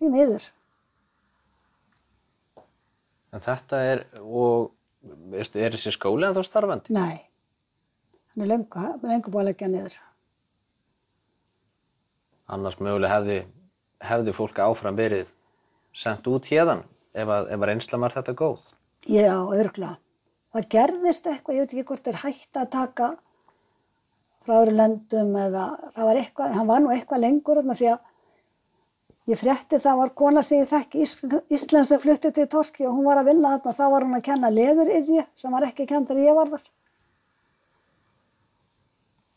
Því miður. en þetta er, og veistu, er þessi skóli en þá starfandi? Nei, hann er lengu, lengu búið að leggja niður. Annars mögulega hefði, hefði fólk áfram verið sendt út hérðan ef að, að reynsla var þetta góð. Já, örgla. Það gerðist eitthvað, ég veit ekki hvort er hægt að taka frá öðru löndum eða það var eitthvað, hann var nú eitthvað lengur þarna því að ég frétti það var kona sem ég þekki Íslands sem flutti til Torki og hún var að vinna þarna og þá var hún að kenna leður yfir sem var ekki kennt þegar ég var þar.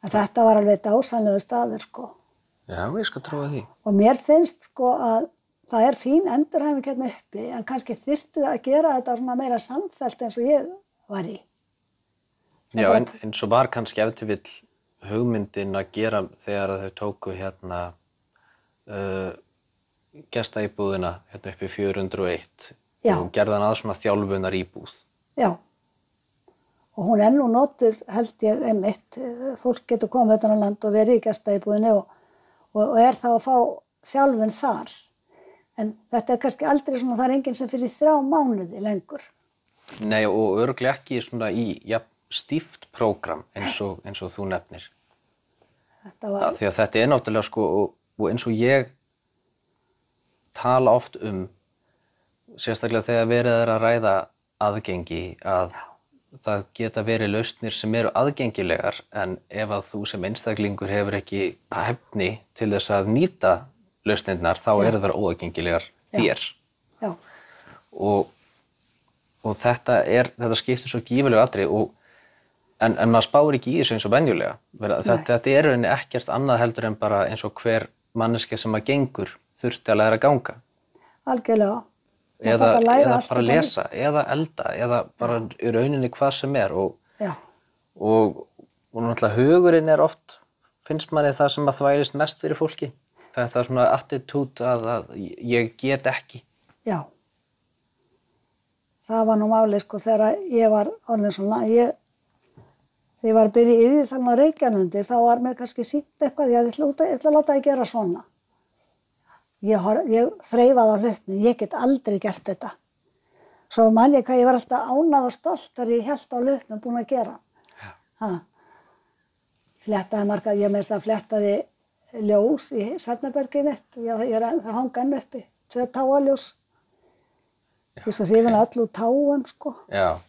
En þetta var alveg dásanlegu staður sko. Já, ég skal trúa því. Og mér finnst sko að það er fín endurhæfing hérna uppi en kannski þyrfti það að gera þetta svona meira samfelt eins og ég var í. Já, en, eins og var kannski eftir vill hugmyndin að gera þegar að þau tóku hérna uh, gestaíbúðina hérna upp í 401 Já. og gerði hann að svona þjálfunar íbúð. Já. Og hún er nú notuð held ég einmitt, eh, fólk getur komið þetta á land og verið í gestaíbúðinni og, og, og er þá að fá þjálfun þar. En þetta er kannski aldrei svona, það er enginn sem fyrir þrjá mánuði lengur. Nei, og örglega ekki svona í ja, stíft prógram eins eins og þú nefnir. Þetta var, Því að þetta er náttúrulega sko, og, og eins og ég tala oft um, sérstaklega þegar verið er að ræða aðgengi, að það geta verið lausnir sem eru aðgengilegar en ef að þú sem einstaklingur hefur ekki hefni til þess að nýta lausnirnar þá eru þær óaðgengilegar þér. já, og, og þetta er, þetta skiptir svo gífurlega aðri og en, en maður spáir ekki í þessu eins og venjulega. Þetta, þetta er rauninni ekkert annað heldur en bara eins og hver manneska sem að gengur þurfti að læra að ganga. Algjörlega. Eða, læra eða bara lesa eða elda eða bara í rauninni hvað sem er. Og, Já, og, og náttúrulega hugurinn er oft finnst manni það sem að þvælist mest fyrir fólki þetta er svona attitút að, að ég get ekki já. Það var nú máli sko þegar ég var orðin svona, ég, þegar ég var að byrja í því þannig á Reykjanundi þá var mér kannski sínt eitthvað, ég ætla, að- að láta það gera svona. Ég, ég þreifaði á hlutnum, ég get aldrei gert þetta. Svo man ég hvað ég var alltaf ánað og stolt þegar ég held á hlutnum búin að gera. Ha. Flettaði marga, ég með þess að flettaði ljós í Sefnabergið mitt, ég, ég að það hanga enn uppi, tvö táaljós. Ég svo hrifin að öllu úr táum sko, já,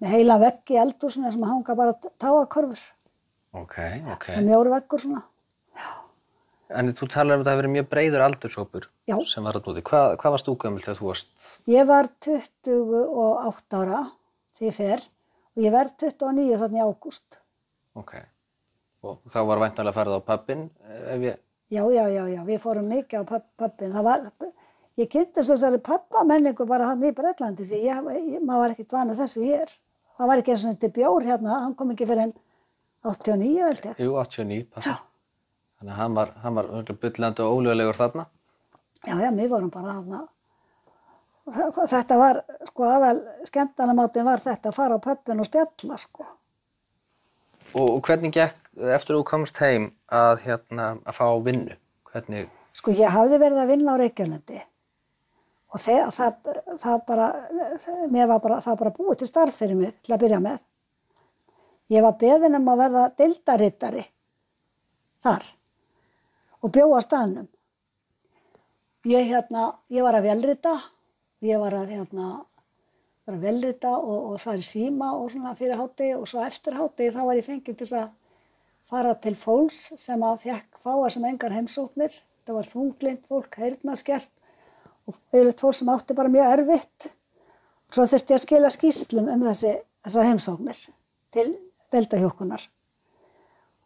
með heila vegg í eldhúsinu sem hanga bara táakörfur, ok, ok með mjóru veggur svona. En þú talar um að það hefur verið mjög breiður aldurshópur Já. sem var að núti. Hvað, hvað varst þú gömul þegar þú varst? Ég var 28 ára því ég fer og ég verð 29 þannig ágúst. Ok. Og þá var væntanlega farið á pappin ef ég... Já, já, já, já, við fórum mikið á papp, pappin. Það var, ég kynntist þessari pappamenningu bara hann í Breitlandi því ég, ég, maður var ekkert vanið þessu hér. Það var ekki eins og þetta bjór hérna, hann kom ekki fyrir en 89 held ég. Jú, 89, passa. Þannig að hann var, var bullandi og ólögulegur þarna. Já, já, við vorum bara þarna. Þetta var, sko, aðal skemmtanamátin var þetta að fara á pöppin og spjalla, sko. Og, og hvernig gekk eftir að þú komst heim að, hérna, að fá vinnu? Hvernig, Sko, ég hafði verið að vinna á Reykjavílundi og það, það, það bara, bara, það bara búið til starf fyrir mig til að byrja með. Ég var beðin um að verða deildarittari þar og bjóða staðnum. Ég, hérna, ég var að velrita, ég var að, hérna, var að velrita og, og það er síma og svona fyrir hátegi og svo eftir hátegi þá var ég fengið til þess að fara til fólks sem að fekk fáa sem engar heimsóknir. Það var þunglind fólk, heyrnaskert og yfirleitt fólk sem átti bara mjög erfitt. Svo þurfti ég að skila skýslum um þessi, þessar heimsóknir til deildahjókunar.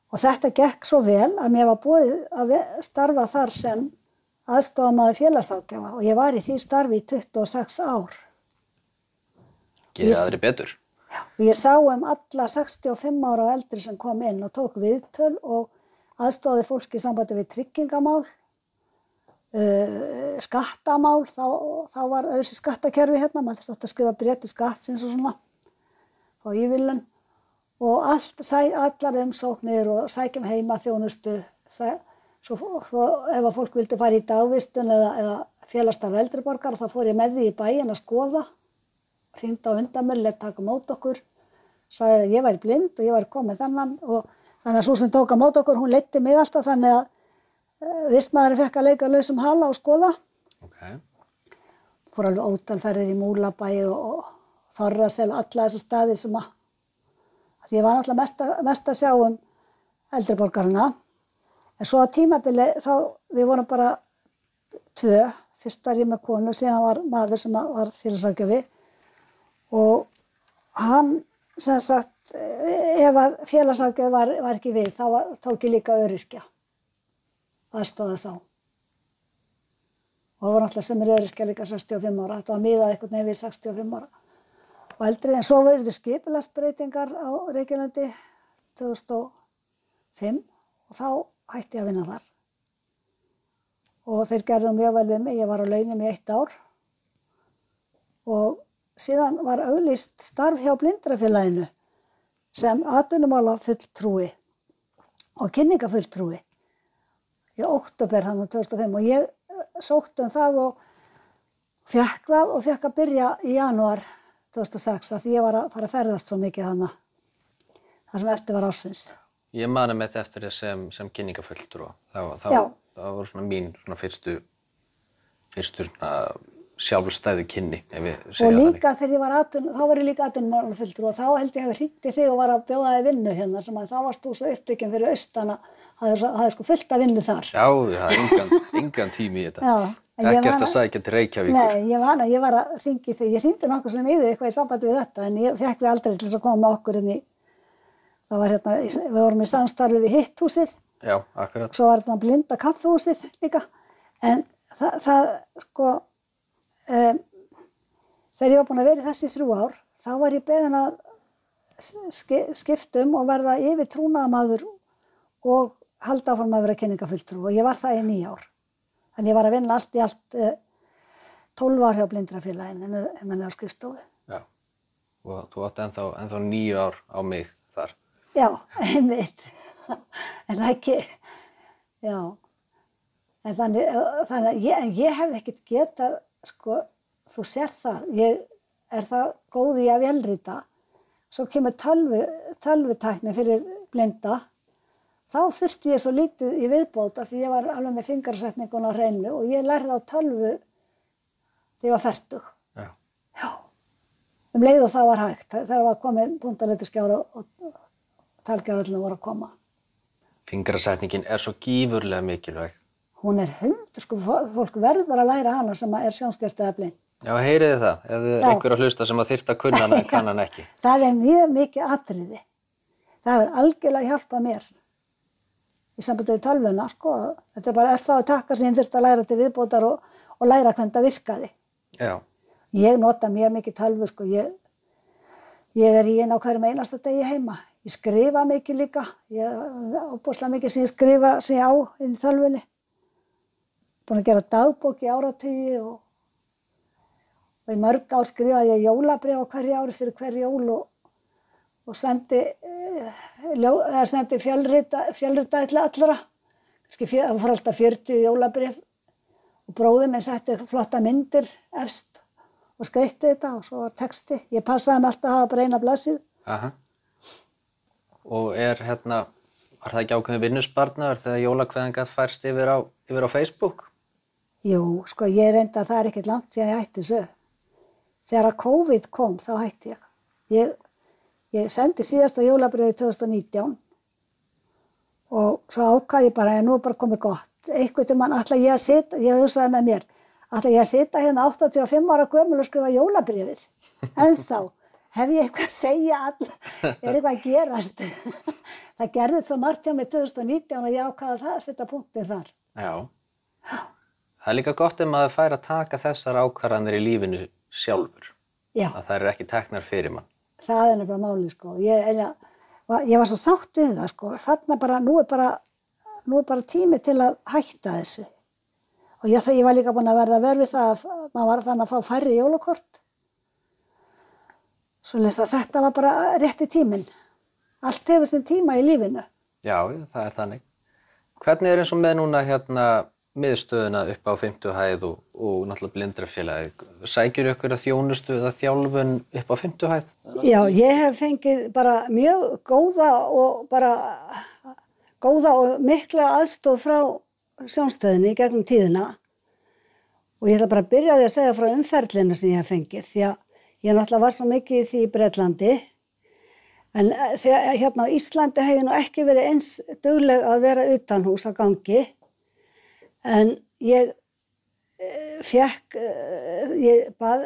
Og þetta gekk svo vel að mér var búið að starfa þar sem aðstofamaður félagsákjafa og ég var í því starfi í 26 ár. Gera Ég- aðri betur. Og ég sá um alla 65 ára og eldri sem kom inn og tók viðtöl og aðstofaði fólki í sambandi við tryggingamál, uh, skattamál, þá, þá var þessi skattakerfi hérna, maður þurfti að skrifa breyti skattsins og svona, á ívilun og allt, sæ, allar umsóknir og sækjum heima þjónustu, sæ, svo, svo ef að fólk vildi fara í dagvistun eða, eða félagstarf eldriborgar þá fór ég með því í bæin að skoða hringdi á undan mér, lett taka mót okkur, sagði að ég væri blind og ég væri komið þennan og þannig að svo sem tók á mót okkur, hún leitti mig alltaf þannig að uh, vistmaðurinn fekk að leika lausum hala og skoða. Ok. Fór alveg ótalferðir í Múlabæi og, og Þorrasel, alla þessa staði sem að, að ég var náttúrulega mest, mest að sjá um eldriborgarna. En svo á tímabili þá, við vorum bara tvö, fyrst var ég með konu, síðan var maður sem var félagsækjafi og hann sem sagt ef að félagsákjöf var, var ekki við þá var, tók ég líka öryrkja. Aðstóða þá. Og það var náttúrulega sem er öryrkja líka 65 ára. Þetta var miðað eitthvað nefnir 65 ára. Og eldri en svo verður skipilagsbreytingar á Reykjavandi 2005 og þá hætti ég að vinna þar. Og þeir gerðu mjög vel við mig. Ég var á launum í eitt ár. Og síðan var auglýst starf hjá blindrafélaginu sem atvinnumála fulltrúi og kynningafulltrúi í oktober hann 2005 og ég eh, sótti um það og fekk það og fekk að byrja í janúar 2006 af því ég var að fara að ferðast svo mikið þannig það sem eftir var ásins. Ég mani með þetta eftir þess sem, sem kynningafulltrúa. Það, það, það voru svona mín svona fyrstu, fyrstu svona sjálfstæðu kynni, við Og líka þegar ég var atvinnu, þá var ég líka atvinnumálafulltrúi og þá held ég hefði hringt í þig og var að bjóða þig vinnu hérna sem að þá varst þú svo upptökinn fyrir austana, er, það er sko fullt af vinnu þar. Já, það er engan, tími í þetta. Já, ég Ekkert að sækja til Reykjavíkur. Nei, ég var, ég var að ringi því, ég hringdi nokkuð sem þig eitthvað í sambandi við þetta en ég fekk þig aldrei til þess að koma okkur inn í, það var hérna, við vorum í samstarfi við hitthúsið, Já, um, þegar ég var búin að vera þessi þrjú ár, þá var ég beðin að ski, skiptum og verða yfir trúnaðamaður og halda áfram að vera kynningafulltrú og ég var það í nýja ár. Þannig ég var að vinna allt í allt eh, 12 ár hjá blindrafélagin en er á skrifstofu. Já. Og þú átti ennþá, ennþá nýju ár á mig þar. Já, einmitt. en það ekki, já. En þannig, eh, þannig að ég, ég hef ekkert getað, sko, þú sér það, ég er það góð í að velrita. Svo kemur tölvu, tölvutækni fyrir blinda. Þá þurfti ég svo lítið í viðbót af því ég var alveg með fingarsetningun á hreinu og ég lærði á tölvu þegar ég var færtug. Já. Já, um leið og það var hægt. Þegar var komið punktaleturskjára og, talgjárallinu voru að koma. Fingrasetningin er svo gífurlega mikilvæg. Hún er hund, sko, fó- fólk verður að læra hana sem er sjónskjast eða blind. Já, heyriði það, ef þið einhver að hlusta sem að þyrta að kunna hana en kann hann ekki. Það er mjög mikið atriði. Það hefur algjörlega hjálpað mér í sambandi við tölvuna, sko. Þetta er bara erfað að taka sem ég þurfti að læra til viðbótar og, og læra hvernig það virkaði. Já, Ég nota mjög mikið tölvu, sko. Ég, ég er í einn á hverjum einasta degi heima. Ég skrifa mikið líka. Ég ábúrslega mikið sem ég skrifa sem ég á inn í tölvunni. Búin að gera dagbók í áratugi og, og í mörg ár skrifaði ég jólabrif á hverju ári fyrir hverju jól og, og sendi, eh, sendi fjölrita, til allra. Það fór alltaf 40 jólabrif og bróðið minn setti flotta myndir efst og skreitti þetta og svo var texti. Ég passaði mig alltaf að hafa bara eina blassið. aha. Og er hérna, Var það ekki ákveðin vinnusbarnar þegar jólakveðan gætt færst yfir á, yfir á Facebook? Jú, sko ég reynda að það er ekkert langt síðan ég hætti þessu. Þegar að COVID kom þá hætti ég. Ég, ég sendi síðasta jólabriði 2019 og svo ákvaði ég bara að nú er bara komið gott. Eitthvað til mann ætla ég að sita, ég hugsaði með mér, ætla ég að sita hérna 85 ára gömul og skrifa jólabriðið. En þá hef ég eitthvað að segja all, er eitthvað að gerast. það gerði svo margt hjá mig 2019 og ég ákvaði það að setja punktið þar. Já. Það er líka gott ef maður fær að taka þessar ákvarðanir í lífinu sjálfur. Já. Að það er ekki teknar fyrir mann. það er nefnilega máli sko. Ég, var- ég var svo sátt við það sko. Þarna bara, nú er bara, nú er bara tími til að hætta þessu. Og ég, ég var líka búin að verða verfið það að maður var fann að fá færri jólakort. Svo lesa þetta var bara rétti tíminn. Allt hefur sinn tíma í lífinu. Já, það er þannig. Hvernig er eins og með núna hérna miðstöðuna upp á 50 hæð og, og náttúrulega blindrafélagi? Sækjur ykkur að þjónustu eða þjálfun upp á 50 hæð? Já, ég hef fengið bara mjög góða og bara góða og mikla aðstóð frá sjónstöðinni í gegnum tíðina og ég ætla bara að byrja því að segja frá umferlinu sem ég hef fengið því að ég náttúrulega var svo mikið í því í Breitlandi en eh, þegar hérna á Íslandi hef ég nú ekki verið eins dugleg að vera utan hús á gangi en ég fekk, ég bað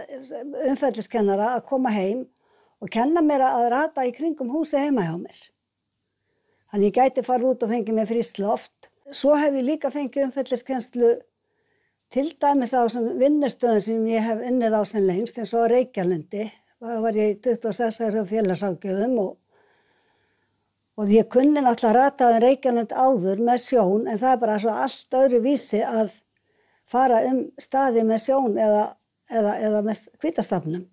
umferðliskennara að koma heim og kenna mér að rata í kringum húsi heima hjá mér. Þannig ég gæti farið út og fengið mér frískt loft. Svo hef ég líka fengið umferðliskennslu til dæmis á vinnustöðum sem ég hef unnið á sem lengst eins og Reykjalundi. Það var ég í 26 ára félagsákjöfum og, og ég kunni náttúrulega rataði Reykjalund áður með sjón en það er bara svo allt öðru vísi að fara um staði með sjón eða, eða, eða með kvítastafnum.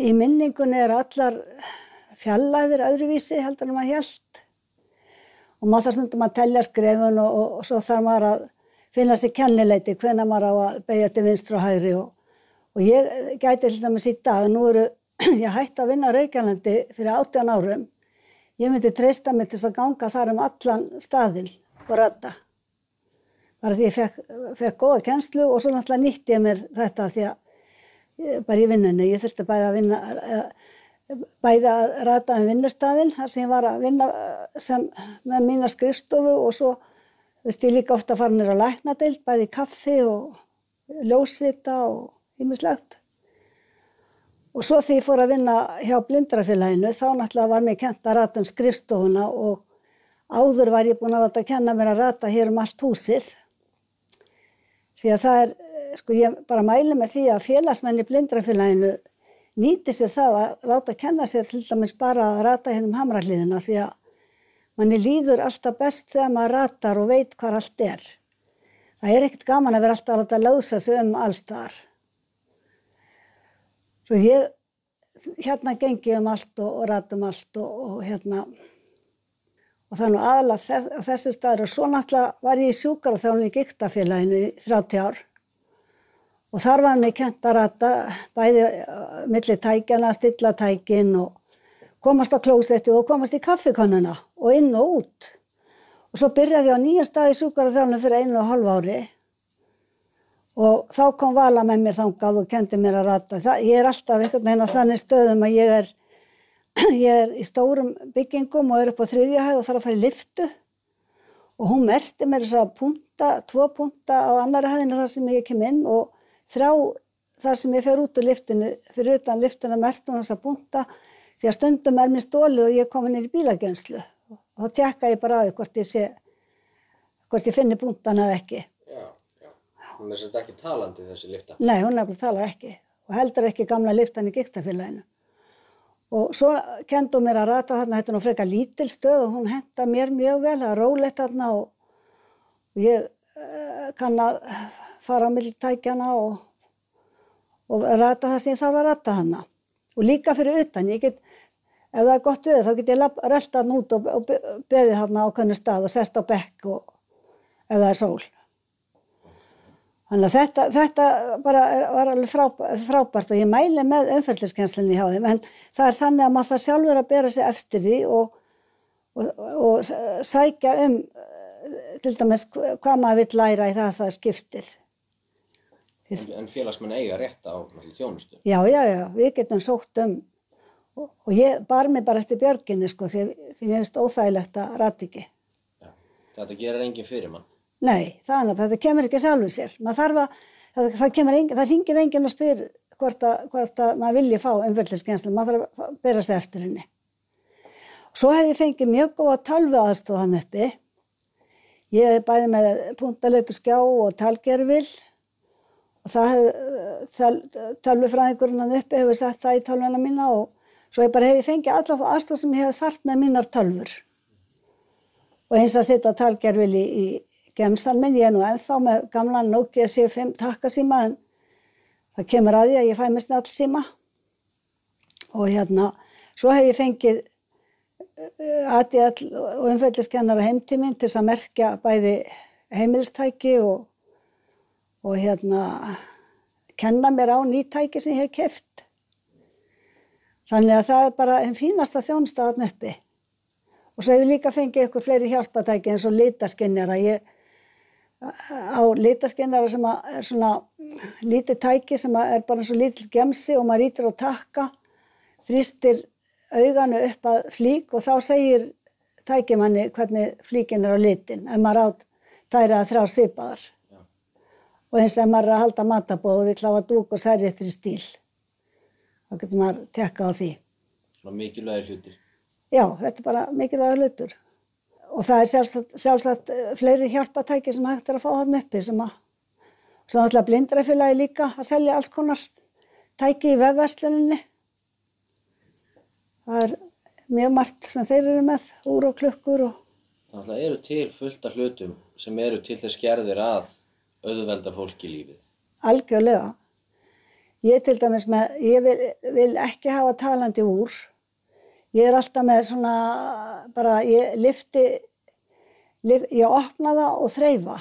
Í minningunni er allar fjallæðir öðruvísi heldur en maður hjælt og maður þarf stundum að tellja skrefun og, og, og svo þarf maður að finna sér kennileiti hvenær maður á að beigja til vinstra og hægri. Og, og ég gæti til dæmis í dag, nú eru ég hætti að vinna á Reykjavandi fyrir 18 árum ég myndi treysta mig til að ganga þar um allan staðinn og rætta bara því ég fekk, fekk góða kennslu og svo náttúrulega nýtti ég mér þetta því að ég- bara í vinnunni, ég þurfti bæði að vinna eh, bæði að rata um vinnustæðin þar sem ég var að vinna eh, sem, með mína skrifstofu og svo veist ég líka ofta að fara nýra á læknadeild, bæði í kaffi og ljósrita og ýmislegt. Og svo þegar ég fór að vinna hjá blindrafélaginu þá náttúrulega var mér kent að rata um skrifstofuna og áður var ég búin að láta kenna mér að rata hér um allt húsið. Því að það er, sko ég bara mæli með því að félagsmenn í blindrafélaginu nýti sér það að láta kenna sér til dæmis bara að rata hérna um hamrahliðina því að manni líður alltaf best þegar maður ratar og veit hvað allt er. Það er ekkert gaman að vera alltaf að láta lausa sig um allstaðar. Svo ég, hérna gengi ég um allt og, og rata um allt og, og hérna, og það er nú aðalega þess, á þessu staður og svo náttúrulega var ég í sjúkara þegar hún í giktafélaginu í 30 ár og þar var mér kent að rata bæði uh, milli tækjana, stilla tækin og komast á klósetti og komast í kaffikonnuna og inn og út. Og svo byrjaði ég á nýja stað í sjúkaraþjálfum fyrir einu og hálf ári og þá kom Vala með mér þangað og kendi mér að rata. Það, ég er alltaf einhvern veginn á þannig stöðum að ég er, ég er í stórum byggingum og er upp á þriðja hæð og þarf að fara í liftu og hún merti mér þess að punta, tvo punta á annari hæðinu þar sem ég kem inn og þrjá þar sem ég fer út úr liftinu, fyrir utan liftinu merti hún þess að punta því að stundum er mér stólið og ég komin inn í bílagenslu og þá tjekka ég bara því hvort ég ég finni puntan eða ekki. Hún er sérst ekki talandi þessi lifta. Nei, hún nefnilega talar ekki og heldur ekki gamla liftan í giktafélaginu. Og svo kendu mér að rata þarna, þetta er nú frekar lítil stöð og hún henda mér mjög vel, það er rólegt þarna og, ég uh, kann að fara á milltækjana og, og rata það sem ég þarf að rata hana. Og líka fyrir utan, ég get, ef það er gott við þá get ég rölda hann út og, beðið þarna á hvernig stað og sest á bekk og ef það er sól. Þannig að þetta, þetta bara var alveg frábært, frábært og ég mæli með umferðliskenslinni hjá þeim en það er þannig að maður það sjálfur að bera sig eftir því og, og, og sækja um eh, til dæmis hva- hvað maður vill læra í það að það er skiptið. En, en félagsmenn eiga rétt á þjónustu. Já, já, já, við getum sótt um og, og ég bar mig bara eftir björginni sko því, því mér finnst óþægilegt að rætt ekki. Já. Þetta gerir enginn fyrir mann. Nei, það náttúrulega, þetta kemur ekki sjálfur sér. Að, það, það það ringir enginn og spyr hvort að, hvort að maður vilji fá umfjöldliskenslu, maður þarf að bera sig eftir henni. Svo hef ég fengið mjög góða tölvu aðstof hann uppi. Ég er bæði með punktaletu skjá og talgerfil og það hef, töl, tölvufræðingurinn hann uppi hefur sett það í tölvuna mína og svo hef ég fengið alla það aðstof sem ég hef þart með mínar tölfur. Og eins að setja talgerfil í, í gemsan minn, ég er nú ennþá með gamlan Nokia C5 takkasíma en það kemur að því að ég fæ mér snall síma og hérna, svo hef ég fengið ADL og umfælliskennara heimtíminn til að merkja bæði heimilstæki og, og hérna kenna mér á nýtæki sem ég hef keft. Þannig að það er bara einn fínasta þjónstafan uppi. Og svo hef ég líka fengið ykkur fleiri hjálpatæki eins og litaskinnjara. Ég á litaskinnjara sem að er svona lítið tæki sem að er bara svo lítill gemsi og maður ítir á takka, þrýstir auganu upp að flík og þá segir tækimanni hvernig flíkin er á litin ef maður átt tæri að þrjá svipaðar. Og eins og ef maður er að halda matabóð og vill hafa dúk og særi eftir stíl. Þá getur maður tekka á því. Svona mikilvægir hlutir. Já, þetta er bara mikilvægur hlutur. Og það er sjálfsagt, sjálfsagt eh, fleiri hjálpatæki sem hægt er að fá þarna uppi sem að, svo náttúrulega blindrafélagi líka að selja alls konar tæki í vefversluninni. Það er mjög margt sem þeir eru með, úr og klukkur og Þannig að eru til fullt af hlutum sem eru til þess gerðir að auðvelda fólki lífið. algjörlega. Ég til dæmis með, ég vil, vil ekki hafa talandi úr. Ég er alltaf með svona, bara ég lifti, lif, ég opna það og þreyfa.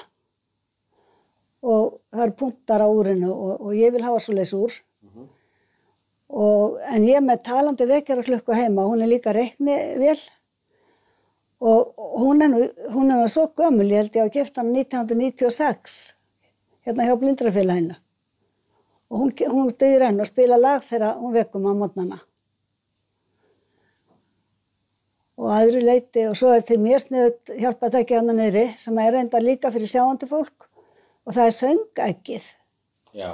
Og það eru punktar á úrinu og, og ég vil hafa svoleiðs úr. Og, en ég með talandi vekjara klukku heima, hún er líka reikni vel. Og hún er nú, hún er nú svo gömul, ég held ég að kefta hann 1996, hérna hjá blindrafélaginu. Og hún, hún dögir enn og spila lag þegar hún vekum á mótnana. Og aðri leiti og svo er til mér sniðut hjálpatæki hann neyri sem er enda líka fyrir sjáandi fólk og það er söngækið. Já,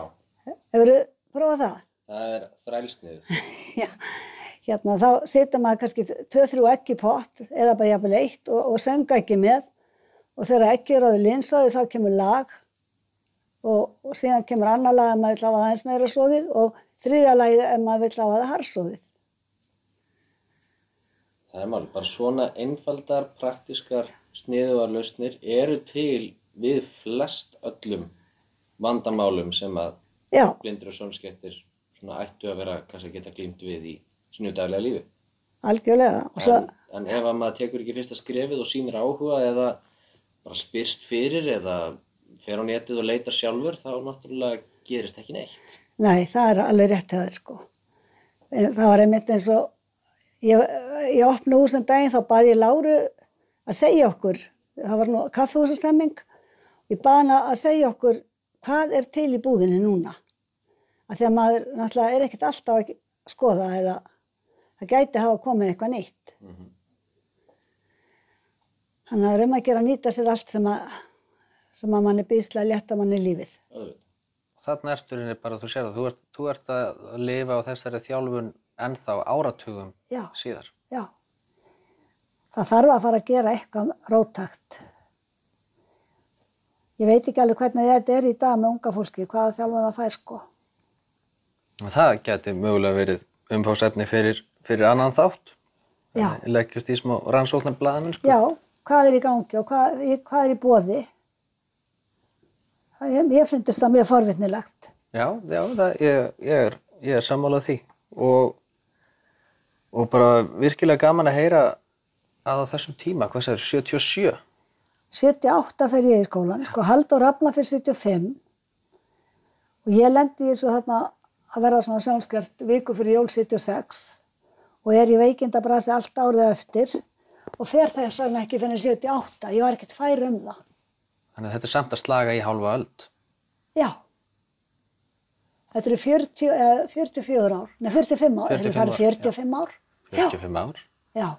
Hefur þú prófað það? það er þrælsnið. Já, hérna þá setja maður kannski 2-3 egg í pott eða bara jafnvel eitt og, og sönga ekki með og þegar ekki er á því linsóði þá kemur lag og, og síðan kemur annar lag ef maður vil hafa það eins meira sóðið og þriðja lagið ef maður vil hafa það harsóðið. Það er mál, bara svona einfaldar, praktiskar, sniðugar lausnir eru til við flest öllum vandamálum sem að Já, blindur og sjónskettir svona ættu að vera kannski að geta glýmt við í sinu daglega lífi. algjörlega. Svo, En, en ef að maður tekur ekki fyrsta skrefið og sýnir áhuga eða bara spyrst fyrir eða fer á netið og leitar sjálfur þá náttúrulega gerist ekki neitt. nei, það er alveg rétt hjá þér sko. En Það var einmitt eins og ég, ég opna úr sem daginn þá baði ég Láru að segja okkur, það var nú kaffehúsastemming, ég baði hana að segja okkur hvað er til í búðinni núna. Af því að maður náttúrulega er ekkert alltaf að skoða eða það gæti hafa komið eitthvað nýtt. Þannig að það er um að gera að nýta sér allt sem að, sem að manni býðslega létta manni lífið. Öðvitað. Þarna ertu henni bara, þú sér það, þú ert, þú ert að lifa á þessari þjálfun ennþá áratugum Já. síðar. Já. Það þarf að fara að gera eitthvað rótakt. Ég veit ekki alveg hvernig þetta er í dag með unga fólki, hvaða þjálfum það fær sko. Það geti mögulega verið umfásefni fyrir, fyrir annan þátt. Já. Leggjast í smá rannsóknar blaðamenn, sko. Já, hvað er í gangi og hvað, hvað er í bóði? Það, ég, ég finnst það mjög forvitnilegt. Já, já, það, ég, ég er, er sammálað því og, og bara virkilega gaman að heyra að á þessum tíma, hvað segir, 77? 78 fer ég í skólan, sko Haldur Rafna fyrir 75 og ég lendi í þessu þarna að vera svona sjónskert viku fyrir jól 76 og er í veikindabrasi allt árið eftir og fer þess vegna ekki fyrir 78. Ég var ekkert fær um það. Þannig að þetta er samt að slaga í hálfa öld. Já. Þetta eru 40, eh, 44 ár, nei 45 ár, 45 45 það eru 45 ár. 45 ár. Já, já,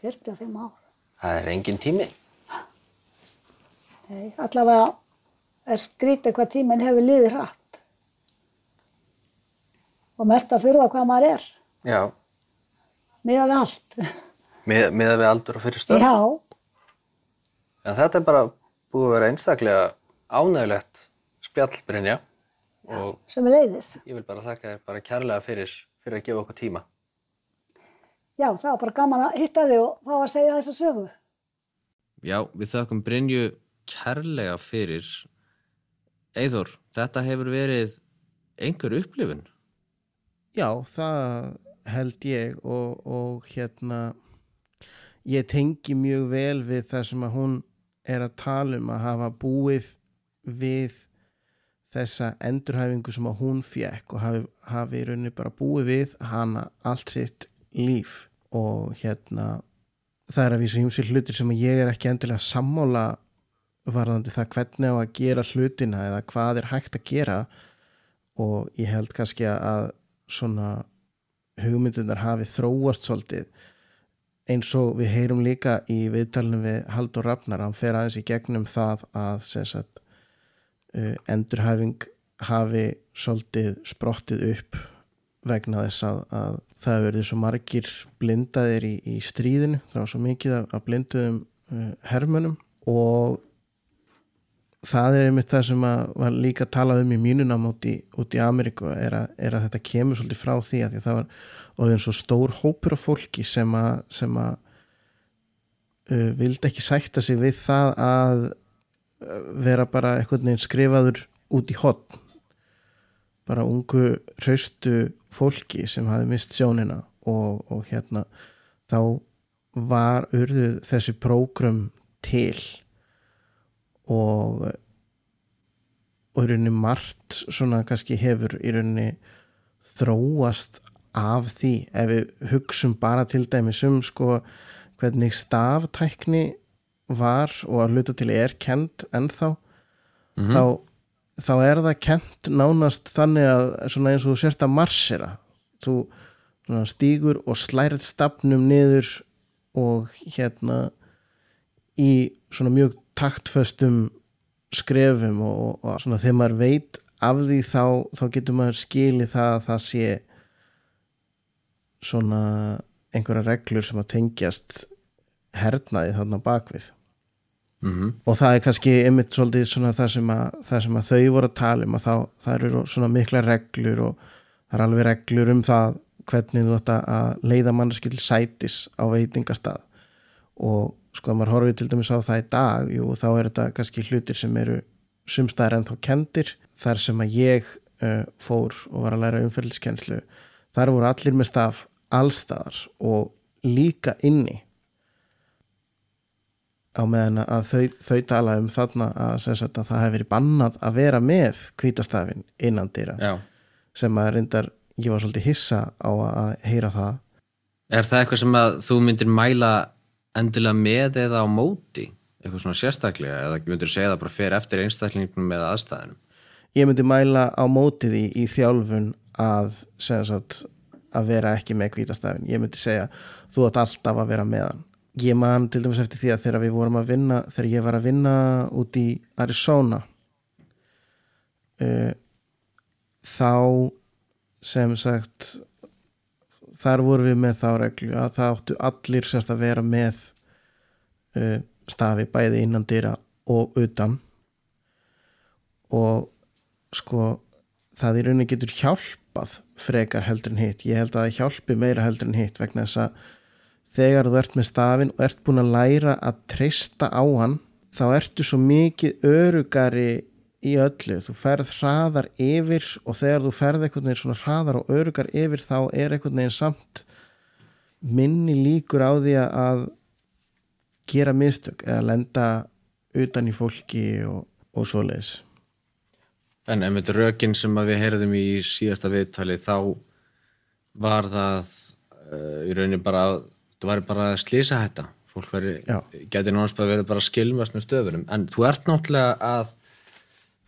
45 ár. Það er engin tími. Nei, allavega er skrítið hvað tíminn hefur liðið hratt. Og mest að fyrra hvað maður er, Já. miðað við allt. Með, með við aldur og fyrir störf. Já, En þetta er bara búið að vera einstaklega ánægilegt spjall, Brynja. Og sem er leiðis. ég vil bara þakka þér bara kærlega fyrir, fyrir að gefa okkur tíma. Já, það var bara gaman að hitta þig og fá að segja þessa sögu. Já, við þökkum Brynju kærlega fyrir Eithor, þetta hefur verið einhver upplifun Já, það held ég og, og hérna ég tengi mjög vel við það sem að hún er að tala um að hafa búið við þessa endurhæfingu sem að hún fjekk og hafi, hafi rauninni bara búið við hana allt sitt líf. Og hérna það er að vísa hýmsir hlutir sem ég er ekki endilega sammála varðandi það hvernig á að gera hlutina eða hvað er hægt að gera. Og ég held kannski að svona hugmyndunar hafi þróast svolítið. Eins og við heyrum líka í viðtalinu við Haldur Rafnar, hann fer aðeins í gegnum það að sagt, uh, endurhæfing hafi svolítið sprottið upp vegna þess að, að það verður svo margir blindaðir í, í stríðinu, það var svo mikið af blinduðum uh, hermönum og það er einmitt það sem að var líka talað um í mínunam út í, út í Ameríku er að, er að þetta kemur svolítið frá því að því það var orðin svo stór hópur af fólki sem að, að uh, vildi ekki sætta sig við það að vera bara einhvern veginn skrifaður út í hotn bara ungu hraustu fólki sem hafi mist sjónina og, og hérna þá var urðu þessi prógrum til og og í rauninni margt svona kannski hefur í rauninni þróast af því. Ef við hugsum bara til dæmis um sko hvernig staftækni var og að hluta til er kent ennþá þá, þá er það kent nánast þannig að svona eins og þú sért að marsera þú svona, stígur og slærið stafnum niður og hérna í svona mjög taktföstum skrefum og, og svona þegar maður veit af því þá, þá getur maður skilið það að það sé svona einhverja reglur sem að tengjast hernaði þarna bakvið mm og það er kannski einmitt svolítið það sem að, það sem þau voru að tala um að þá, það eru svona mikla reglur og það er alveg reglur um það hvernig þú ætta að leiða mannski til sætis á veitingastað. Og sko að maður horfið til dæmis á það í dag jú, þá er þetta kannski hlutir sem eru sumstaðar ennþá kendir þar sem að ég uh, fór og var að læra umferðliskenslu þar voru allir með staf allstaðar og líka inni á meðan að þau, þau tala um þarna að, sagt, að það hefur verið bannað að vera með kvítastafin innan dýra Já. sem að reyndar ég var svolítið hissa á að heyra það Er það eitthvað sem að þú myndir mæla endilega með eða á móti? Eitthvað svona sérstaklega eða myndir segja það bara fyrir eftir einstaklingnum eða aðstæðinum? ég myndi mæla á mótið í, í þjálfun að, sagt, að vera ekki með kvítastafin ég myndi segja þú átt alltaf að vera með hann ég man til dæmis eftir því að þegar við vorum að vinna þegar ég var að vinna út í Arizona uh, þá sem sagt þar vorum við með þá reglu að það áttu allir sérst að vera með uh, stafi bæði innan dyra og utan. Og sko það í rauninni getur hjálpað frekar heldur en hitt. Ég held að það hjálpi meira heldur en hitt vegna þess að þegar þú ert með stafin og ert búin að læra að treysta á hann þá ertu svo mikið örugari í öllu, þú ferð hraðar yfir og þegar þú ferð einhvern veginn svona hraðar og örugar yfir þá er einhvern veginn samt minni líkur á því að gera mistök eða lenda utan í fólki og, og svoleiðis. En einmitt rökin sem að við heyrðum í síðasta viðtali þá var það uh, í rauninni bara það var bara að slýsa þetta fólk gæti náttúrulega verið bara að skilmast með stöfunum, en þú ert náttúrulega að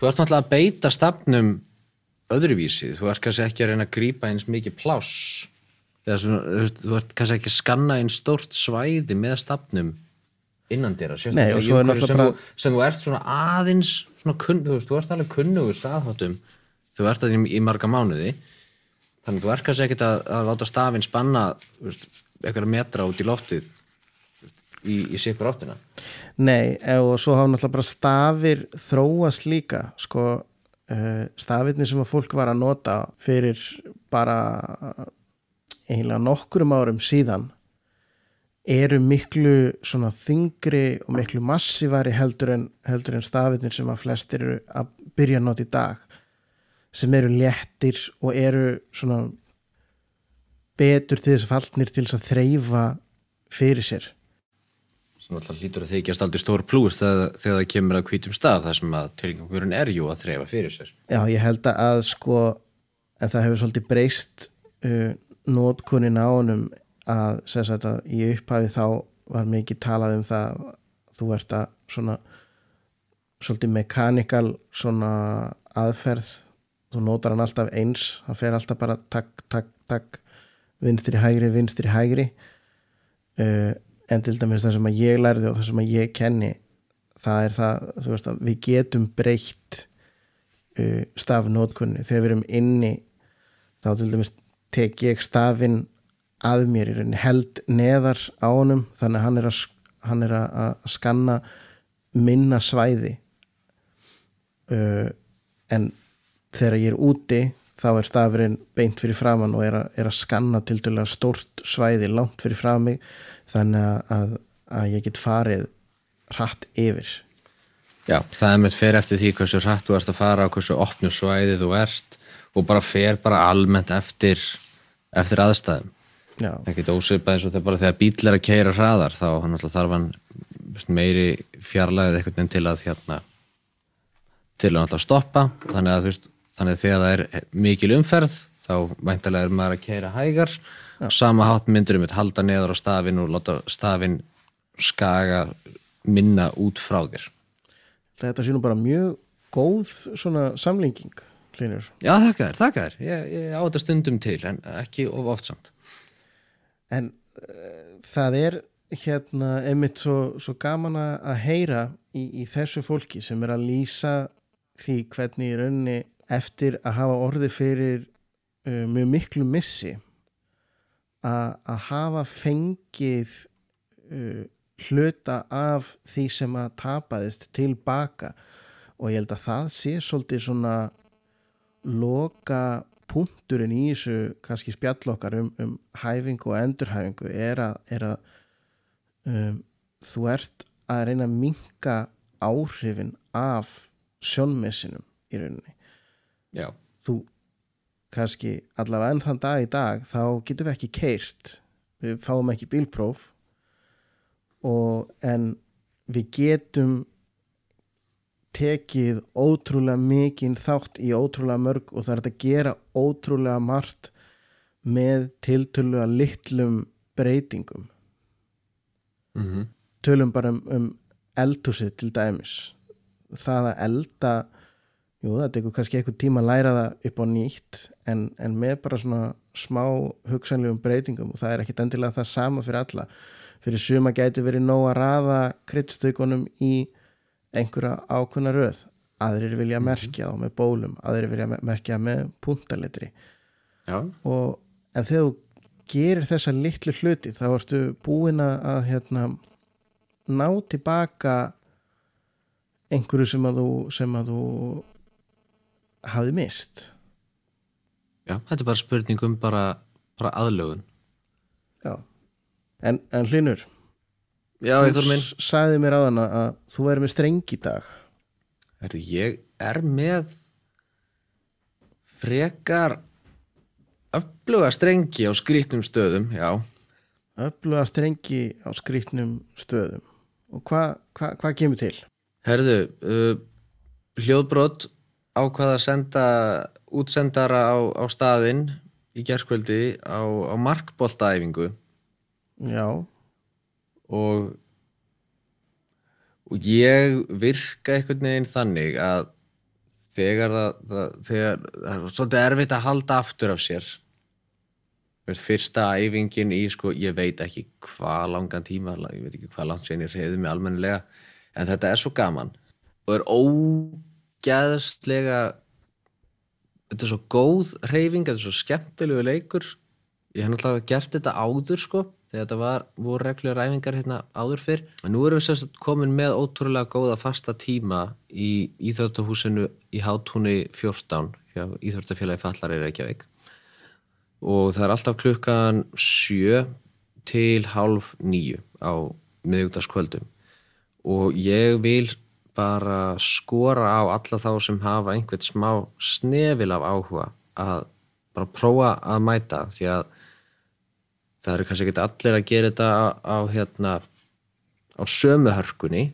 þú ert náttúrulega að beita stafnum öðruvísi, þú ert kannski ekki að reyna að grípa eins mikið pláss. Þú ert kannski ekki að skanna einn stórt svæði með stafnum innan náttúrulega sem, bara- sem þú ert svona aðeins svona kunn, þú veist, þú ert alveg kunnugur staðháttum, þú ert það í, í marga mánuði. Þannig að þú ert kannski ekkert að, að láta stafinn spanna þú veist, eitthvað metra út í loftið í, í sikur áttina? Nei, eh, og svo hafa náttúrulega bara stafir þróast líka sko, uh, stafirni sem að fólk var að nota fyrir bara eiginlega nokkurum árum síðan eru miklu svona þingri og miklu massívari heldur en, heldur en stafirnir sem að flestir eru að byrja að nota í dag sem eru léttir og eru svona betur þess fallnir til þess að þreyfa fyrir sér. Sem alltaf hlýtur að þykjast aldrei stór plús þegar, það kemur að hvítum staf þar sem að tilgangurinn er jú að þreifa fyrir sér. Já, ég held að sko en það hefur svolítið breyst uh, nótkunin á honum að, sagt að í upphafi þá var mikið talað um það að þú ert að svona svolítið mekanikal svona aðferð þú nótar hann alltaf eins hann fer alltaf bara takk, takk, takk vinstri hægri, vinstri hægri. Uh, en til dæmis það sem að ég lærði og það sem að ég kenni það er það, þú veist að við getum breytt uh, stafnótkunni þegar við erum inni þá til dæmis tek ég stafinn að mér í rauninni held neðar á honum þannig að hann er að, hann er að skanna minna svæði. Uh, en þegar ég er úti þá er stafurinn beint fyrir framann og er að, er að skanna til dæla stórt svæði langt fyrir fram mig þannig að, að, ég get farið hratt yfir. Já, það er með fer eftir því hversu hratt þú ert að fara og hversu opnu svæði þú ert og bara fer bara almennt eftir eftir aðstæðum. Já, ekkert ósvipað eins og þegar bara þegar bíl er að keira hraðar þá hann þarf hann meiri fjarlæðið eitthvað til að hérna til að stoppa. Þannig að, þú veist, þannig að þegar það er mikil umferð þá væntalega er maður að keira hægar. Sama hátt myndur um þetta halda neður á stafinn og láta stafinn skaga minna út frá þér. Þetta nú bara mjög góð svona samlinging Hlynur. Já, þakka þér, þakka þér. Ég, ég á þetta stundum til en ekki of oft samt. En uh, það er hérna einmitt svo, svo gaman að að heyra í, í þessu fólki sem er að lýsa því hvernig í rauninni eftir að hafa orði fyrir uh, mjög miklu missi að hafa fengið uh, hluta af því sem að tapaðist tilbaka og ég held að það sé svolítið svona loka punkturinn í þessu kannski spjall okkar um, um hæfingu og endurhæfingu er að, er að um, þú ert að reyna að minka áhrifin af sjónmessinum í rauninni Já, þú kannski allavega enn þann dag í dag þá getum við ekki keirt við fáum ekki bílpróf. Og en við getum tekið ótrúlega mikinn þátt í ótrúlega mörg og það er að gera ótrúlega margt með tiltölulega litlum breytingum. Mm tölum bara um, um eldhúsið til dæmis. Það að elda jú það tekur kannski eitthvað tíma að læra það upp á nýtt en, en með bara svona smá hugsanlegum breytingum og það er ekkit endilega það sama fyrir alla. Fyrir suma gæti verið nóg að raða kryddstaukunum í einhverja ákveðna röð. Aðrir vilja merkja þá með bólum aðrir vilja me- merkja með punktalitri já, og en þegar þú gerir þessa litlu hluti þá ertu búin að, hérna, ná tilbaka einhverju sem að þú sem að þú hafði mist já, þetta er bara spurning um bara, bara aðlögun. Já. En, en Hlinur Já, Eithor minn. s- sagði mér á hana að þú væri með streng í dag. Herri, ég er með frekar öfluga strengi á skrýtnum stöðum, já. Öfluga strengi á skrýtnum stöðum. Og hvað hva, hva kemur til? Herðu, uh, hljóðbrot ákvaða að senda útsendara á, á staðinn í gerskvöldi á, á markboltaæfingu. Já, og og ég virka einhvern veginn þannig að þegar það, það, þegar, það er svolítið erfitt að halda aftur af sér. Fyrsta æfingin í sko, ég veit ekki hvað langan tíma ég veit ekki hvað langt sér ég reyði mig almennilega en þetta er svo gaman. Og er ógæðslega þetta er svo góð reyfing, þetta er svo skemmtilegu leikur. Ég hef náttúrulega gert þetta áður sko þegar þetta var, voru reglulega ræfingar hérna áður fyrr, en nú erum við sérst komin með ótrúlega góða fasta tíma í Íþjóttahúsinu í Hátúni 14 hjá Íþjóttafélagi Fallar í Reykjavík. Og það er alltaf klukkan 7 til halv 9 á miðugdaskvöldum og ég vil bara skora á alla þá sem hafa einhvern smá snefil af áhuga að bara prófa að mæta því að það eru kannski ekki allir að gera þetta á, á hérna á sömu hörkunni.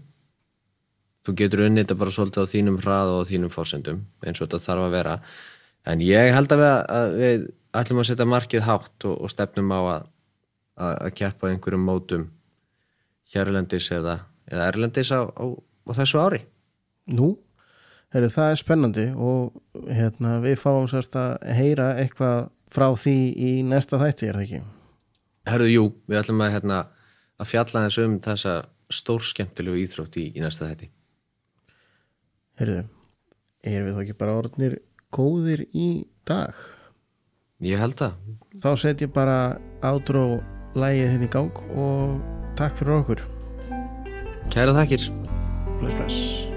Þú getur unnið þetta bara svolítið á þínum hrað og þínum fósendum eins og þetta þarf að vera. En ég held að við, að við ætlum að setja markið hátt og, og stefnum á að, að, að keppa einhverjum mótum hérlendis eða, eða erlendis á, á, á þessu ári Nú, heru, það er spennandi og hérna, við fáum sérst að heyra eitthvað frá því í næsta þætti, er það ekki? Herðu, jú, við ætlum að, hérna, að fjalla þess um þessa stórskemmtilegu íþrótt í, í næsta þætti. Herðu, erum við þá ekki bara orðnir góðir í dag? Ég held að. Þá set ég bara átró lægið henni hérna í gang og takk fyrir okkur. Kæra þakkir. Bless, bless.